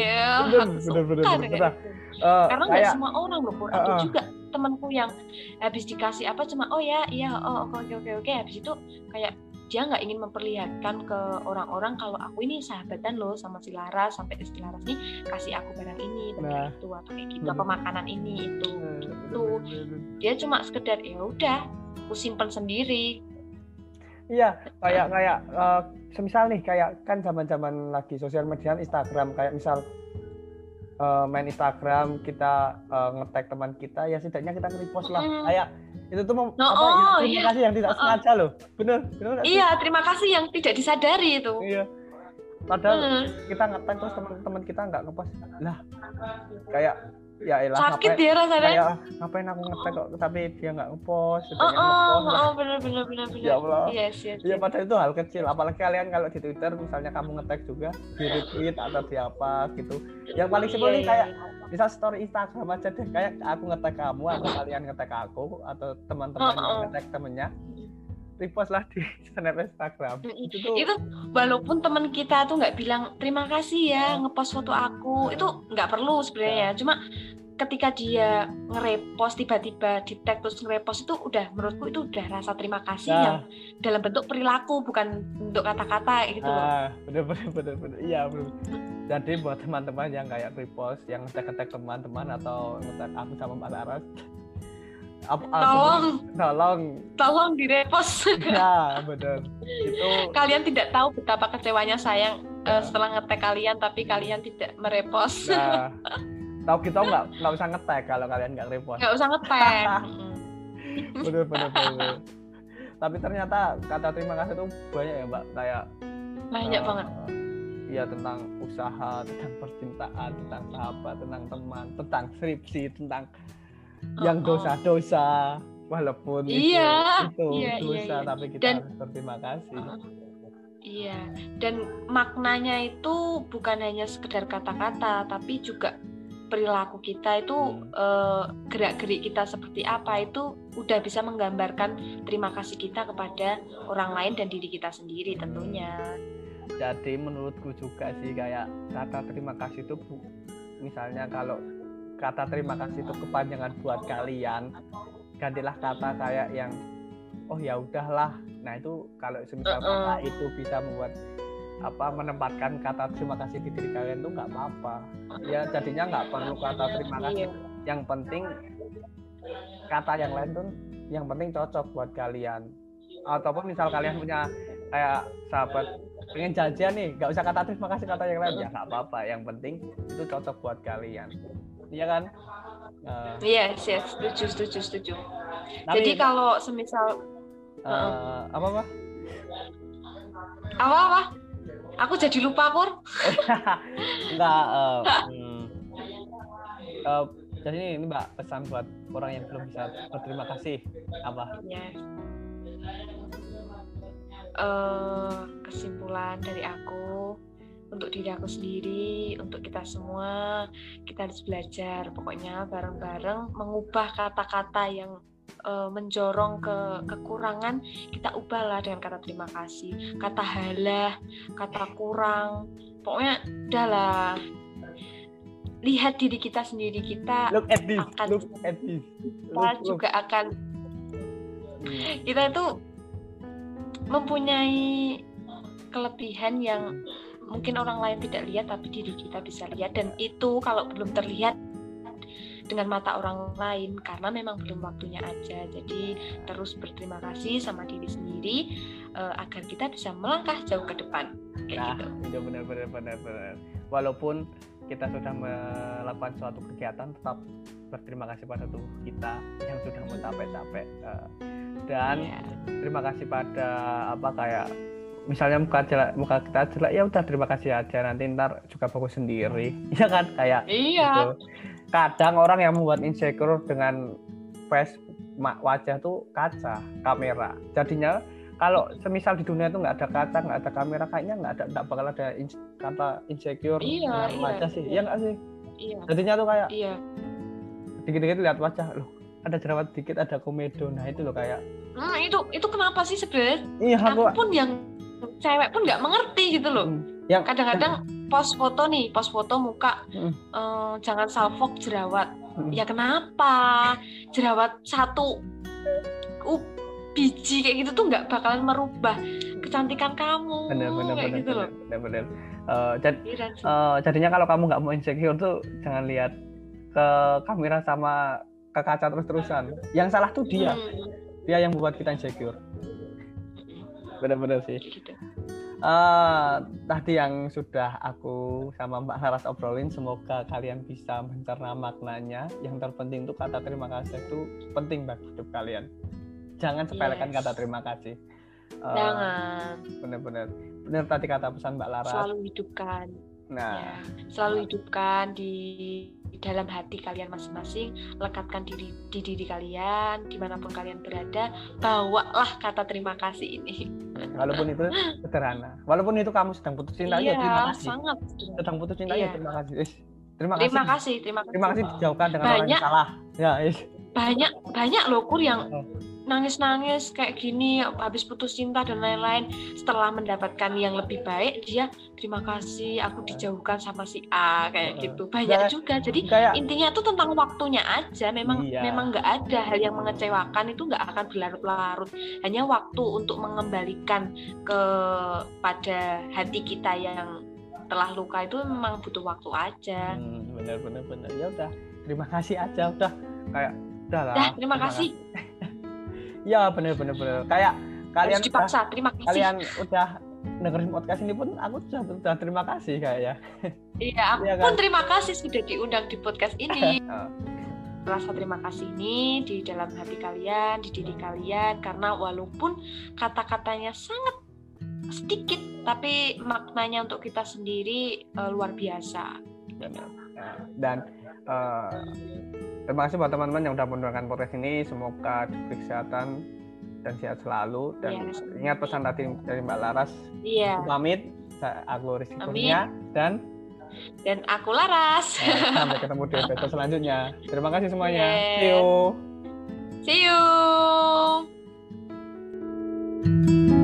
[SPEAKER 1] Iya. [LAUGHS]
[SPEAKER 2] Aku
[SPEAKER 1] Bener,
[SPEAKER 2] suka
[SPEAKER 1] bener, bener,
[SPEAKER 2] dengan
[SPEAKER 1] bener.
[SPEAKER 2] itu.
[SPEAKER 1] Eh,
[SPEAKER 2] Karena nggak
[SPEAKER 1] kayak
[SPEAKER 2] semua orang loh, Pur. Ada
[SPEAKER 1] Uh-uh.
[SPEAKER 2] juga temanku yang habis dikasih apa cuma oh ya, iya, oh oke oke oke oke. Habis itu kayak dia nggak ingin memperlihatkan ke orang-orang kalau aku ini sahabatan loh sama si Laras sampai si Laras nih kasih aku barang ini, barang
[SPEAKER 1] Nah.
[SPEAKER 2] itu atau kayak gitu,
[SPEAKER 1] Bener.
[SPEAKER 2] apa makanan ini itu. Gitu.
[SPEAKER 1] bener, bener.
[SPEAKER 2] Dia cuma sekedar ya udah, aku simpen sendiri.
[SPEAKER 1] Iya, kayak kayak eh, semisal nih kayak kan zaman-zaman lagi sosial media Instagram kayak misal uh, main Instagram kita uh, nge-tag teman kita ya setidaknya kita nge-repost lah
[SPEAKER 2] Mm.
[SPEAKER 1] kayak itu tuh mau
[SPEAKER 2] No,
[SPEAKER 1] apa,
[SPEAKER 2] oh,
[SPEAKER 1] ya, terima
[SPEAKER 2] iya.
[SPEAKER 1] kasih yang tidak
[SPEAKER 2] Uh-uh.
[SPEAKER 1] sengaja loh bener bener nggak sih?
[SPEAKER 2] Iya, terima kasih yang tidak disadari itu.
[SPEAKER 1] iya padahal
[SPEAKER 2] Hmm.
[SPEAKER 1] kita nge-tag terus teman-teman kita nggak ngepost lah kayak ya elah
[SPEAKER 2] Sakit
[SPEAKER 1] ngapain,
[SPEAKER 2] ya rasanya.
[SPEAKER 1] kayak "Ah, ngapain aku nge-tag kok tapi dia nggak ngepost
[SPEAKER 2] Oh, oh,
[SPEAKER 1] nge-post lah."
[SPEAKER 2] oh, benar benar benar benar.
[SPEAKER 1] Ya Allah.
[SPEAKER 2] Yes, yes.
[SPEAKER 1] Iya
[SPEAKER 2] yes.
[SPEAKER 1] padahal itu hal kecil apalagi kalian kalau di Twitter misalnya kamu nge-tag juga di retweet atau di apa gitu yang paling simpel
[SPEAKER 2] Iya,
[SPEAKER 1] nih
[SPEAKER 2] iya,
[SPEAKER 1] kayak
[SPEAKER 2] iya.
[SPEAKER 1] bisa story Instagram aja deh kayak aku nge-tag kamu atau kalian nge-tag aku atau teman-teman
[SPEAKER 2] Oh, oh.
[SPEAKER 1] nge-tag temennya repost lah di [LAUGHS] snap Instagram. Itu tuh
[SPEAKER 2] itu walaupun teman kita tuh nggak bilang terima kasih ya ngepost foto aku. Itu nggak perlu sebenarnya cuma ketika dia nge-repost tiba-tiba di tag terus nge-repost itu udah menurutku itu udah rasa terima kasih yang
[SPEAKER 1] nah,
[SPEAKER 2] dalam bentuk perilaku bukan bentuk kata-kata gitu loh.
[SPEAKER 1] Ah, bener bener bener bener. Iya bener. Jadi buat teman-teman yang kayak repost yang nge-tag teman-teman atau nge-tag aku sama Mbak Laras
[SPEAKER 2] tolong.
[SPEAKER 1] tolong.
[SPEAKER 2] Tolong di repost [LAUGHS]
[SPEAKER 1] ya bener. Itu
[SPEAKER 2] kalian tidak tahu betapa kecewanya sayang eh,
[SPEAKER 1] Ya.
[SPEAKER 2] setelah ngetek kalian tapi kalian tidak merepost
[SPEAKER 1] Nah, [LAUGHS] tahu kita nggak nggak usah ngetek kalau kalian nggak repost.
[SPEAKER 2] nggak usah ngetek. [LAUGHS] Mm-mm.
[SPEAKER 1] Bener bener bener. Tapi ternyata kata terima kasih itu banyak ya mbak. Kayak
[SPEAKER 2] banyak
[SPEAKER 1] eh,
[SPEAKER 2] banget.
[SPEAKER 1] Iya tentang usaha, tentang percintaan, tentang sahabat, tentang teman, tentang skripsi, tentang yang
[SPEAKER 2] Oh, oh.
[SPEAKER 1] dosa-dosa. Walaupun
[SPEAKER 2] Iya,
[SPEAKER 1] itu, itu
[SPEAKER 2] iya, iya,
[SPEAKER 1] dosa,
[SPEAKER 2] iya.
[SPEAKER 1] tapi kita
[SPEAKER 2] Dan-
[SPEAKER 1] harus berterima kasih.
[SPEAKER 2] Iya, dan maknanya itu bukan hanya sekedar kata-kata, tapi juga perilaku kita itu
[SPEAKER 1] Hmm.
[SPEAKER 2] eh, gerak-gerik kita seperti apa itu udah bisa menggambarkan terima kasih kita kepada orang lain dan diri kita sendiri tentunya.
[SPEAKER 1] jadi menurutku juga sih kayak kata terima kasih itu bu- misalnya kalau kata terima kasih itu kepanjangan buat kalian. Gantilah kata kayak yang oh ya udahlah. Nah itu kalau semisal
[SPEAKER 2] Uh-uh.
[SPEAKER 1] itu bisa membuat apa menempatkan kata terima kasih di diri kalian tuh nggak apa-apa. Ya jadinya nggak perlu kata terima kasih.
[SPEAKER 2] Iya.
[SPEAKER 1] yang penting kata yang lain tuh yang penting cocok buat kalian. Ataupun misal kalian punya kayak sahabat pengen jajan nih nggak usah kata terima kasih kata yang lain. Ya nggak apa-apa. Yang penting itu cocok buat kalian iya kan? Eh,
[SPEAKER 2] Yes, yes, setuju, setuju, setuju.
[SPEAKER 1] tapi,
[SPEAKER 2] Jadi kalau semisal
[SPEAKER 1] eh, apa apa?
[SPEAKER 2] Apa-apa, aku jadi lupa kur. [LAUGHS]
[SPEAKER 1] enggak eh, hmm, eh, jadi ini, ini mbak pesan buat orang yang belum bisa berterima kasih. Apa?
[SPEAKER 2] Yes. Eh, kesimpulan dari aku untuk diri aku sendiri, untuk kita semua, kita harus belajar pokoknya bareng-bareng mengubah kata-kata yang eh, menjorong ke kekurangan kita ubahlah dengan kata terima kasih, kata halah, kata kurang, pokoknya udahlah. Lihat diri kita sendiri kita
[SPEAKER 1] look at this
[SPEAKER 2] akan
[SPEAKER 1] look at this.
[SPEAKER 2] kita
[SPEAKER 1] Look, look.
[SPEAKER 2] juga akan kita itu mempunyai kelebihan yang mungkin orang lain tidak lihat tapi diri kita bisa lihat dan itu kalau belum terlihat dengan mata orang lain karena memang belum waktunya aja jadi terus berterima kasih sama diri sendiri eh, agar kita bisa melangkah jauh ke depan kayak
[SPEAKER 1] Nah,
[SPEAKER 2] gitu
[SPEAKER 1] itu benar-benar benar-benar. Walaupun kita sudah melakukan suatu kegiatan, tetap berterima kasih pada tubuh kita yang sudah mencapai-capai. Eh, Dan
[SPEAKER 2] Iya.
[SPEAKER 1] terima kasih pada apa kayak misalnya muka jelek, muka kita jelek ya udah terima kasih aja nanti ntar juga bagus sendiri. [LAUGHS] Iya kan kayak
[SPEAKER 2] iya
[SPEAKER 1] gitu. Kadang orang yang membuat insecure dengan face wajah tuh kaca, kamera. Jadinya kalau semisal di dunia itu nggak ada kaca, nggak ada kamera, kayaknya nggak ada nggak bakal ada ins- kata insecure
[SPEAKER 2] Iya, iya,
[SPEAKER 1] wajah sih.
[SPEAKER 2] iya.
[SPEAKER 1] Iya nggak sih?
[SPEAKER 2] iya
[SPEAKER 1] Jadinya tuh kayak
[SPEAKER 2] iya
[SPEAKER 1] dikit-dikit lihat wajah, loh ada jerawat dikit, ada komedo. Nah itu loh kayak,
[SPEAKER 2] Hmm, itu itu kenapa sih sebenarnya
[SPEAKER 1] iya aku,
[SPEAKER 2] aku pun yang cewek pun nggak mengerti gitu loh
[SPEAKER 1] Hmm, yang
[SPEAKER 2] kadang-kadang post foto nih post foto muka
[SPEAKER 1] Mm.
[SPEAKER 2] eh, jangan salfok jerawat
[SPEAKER 1] Mm.
[SPEAKER 2] ya kenapa jerawat satu uh, biji kayak gitu tuh nggak bakalan merubah kecantikan kamu
[SPEAKER 1] bener bener
[SPEAKER 2] kayak
[SPEAKER 1] bener
[SPEAKER 2] gitu loh
[SPEAKER 1] bener bener. Eh, jad- eh, jadinya kalau kamu nggak mau insecure tuh jangan lihat ke kamera sama ke kaca terus-terusan. Yang salah tuh dia,
[SPEAKER 2] Hmm,
[SPEAKER 1] dia yang membuat kita insecure. Bener-bener sih.
[SPEAKER 2] gitu.
[SPEAKER 1] Uh, tadi yang sudah aku sama Mbak Laras obrolin, semoga kalian bisa mencerna maknanya. Yang terpenting itu kata terima kasih itu penting bagi hidup kalian. Jangan sepelekan yes. kata terima kasih.
[SPEAKER 2] Uh, Jangan.
[SPEAKER 1] Benar-benar. Benar tadi kata pesan Mbak Laras.
[SPEAKER 2] Selalu hidupkan. Nah, ya, selalu hidupkan di dalam hati kalian masing-masing, lekatkan diri di diri kalian, di mana pun kalian berada, bawalah kata terima kasih ini.
[SPEAKER 1] Walaupun itu sederhana, walaupun itu kamu sedang putus cinta,
[SPEAKER 2] ya,
[SPEAKER 1] iya, ya terima kasih.
[SPEAKER 2] Sangat.
[SPEAKER 1] Sedang putus cinta, ya iya. ya terima kasih.
[SPEAKER 2] Terima kasih. Terima kasih, terima kasih.
[SPEAKER 1] Terima kasih dijauhkan dengan banyak, orang yang salah. Ya, is.
[SPEAKER 2] Banyak banyak loh kur yang oh nangis-nangis kayak gini habis putus cinta dan lain-lain. Setelah mendapatkan yang lebih baik dia terima kasih aku dijauhkan sama si A kayak gitu. Banyak juga. Jadi kayak, intinya itu tentang waktunya aja. Memang iya. memang nggak ada hal yang mengecewakan itu nggak akan berlarut-larut. Hanya waktu untuk mengembalikan kepada hati kita yang telah luka itu memang butuh waktu aja.
[SPEAKER 1] Hmm, benar benar benar. Ya udah terima kasih aja. Udah kayak udah lah
[SPEAKER 2] terima, terima kasih [LAUGHS]
[SPEAKER 1] Iya bener bener bener. Kayak kalian
[SPEAKER 2] Harus dipaksa. Udah, terima kasih.
[SPEAKER 1] Kalian udah dengerin podcast ini pun aku sudah, sudah terima kasih kayak ya.
[SPEAKER 2] Iya, aku ya, kan? pun terima kasih sudah diundang di podcast ini. oh. [LAUGHS] Rasa terima kasih ini di dalam hati kalian, di diri kalian karena walaupun kata-katanya sangat sedikit tapi maknanya untuk kita sendiri uh, luar biasa.
[SPEAKER 1] Benar. Dan uh, Terima kasih buat teman-teman yang sudah mendengarkan podcast ini. Semoga diberi kesehatan dan sehat selalu. Dan. Iya. ingat pesan tadi dari Mbak Laras.
[SPEAKER 2] Iya.
[SPEAKER 1] Pamit. Aku Rizky Kurnia dan
[SPEAKER 2] dan aku Laras.
[SPEAKER 1] Nah, sampai ketemu di episode selanjutnya. Terima kasih semuanya. Yes. See you.
[SPEAKER 2] See you.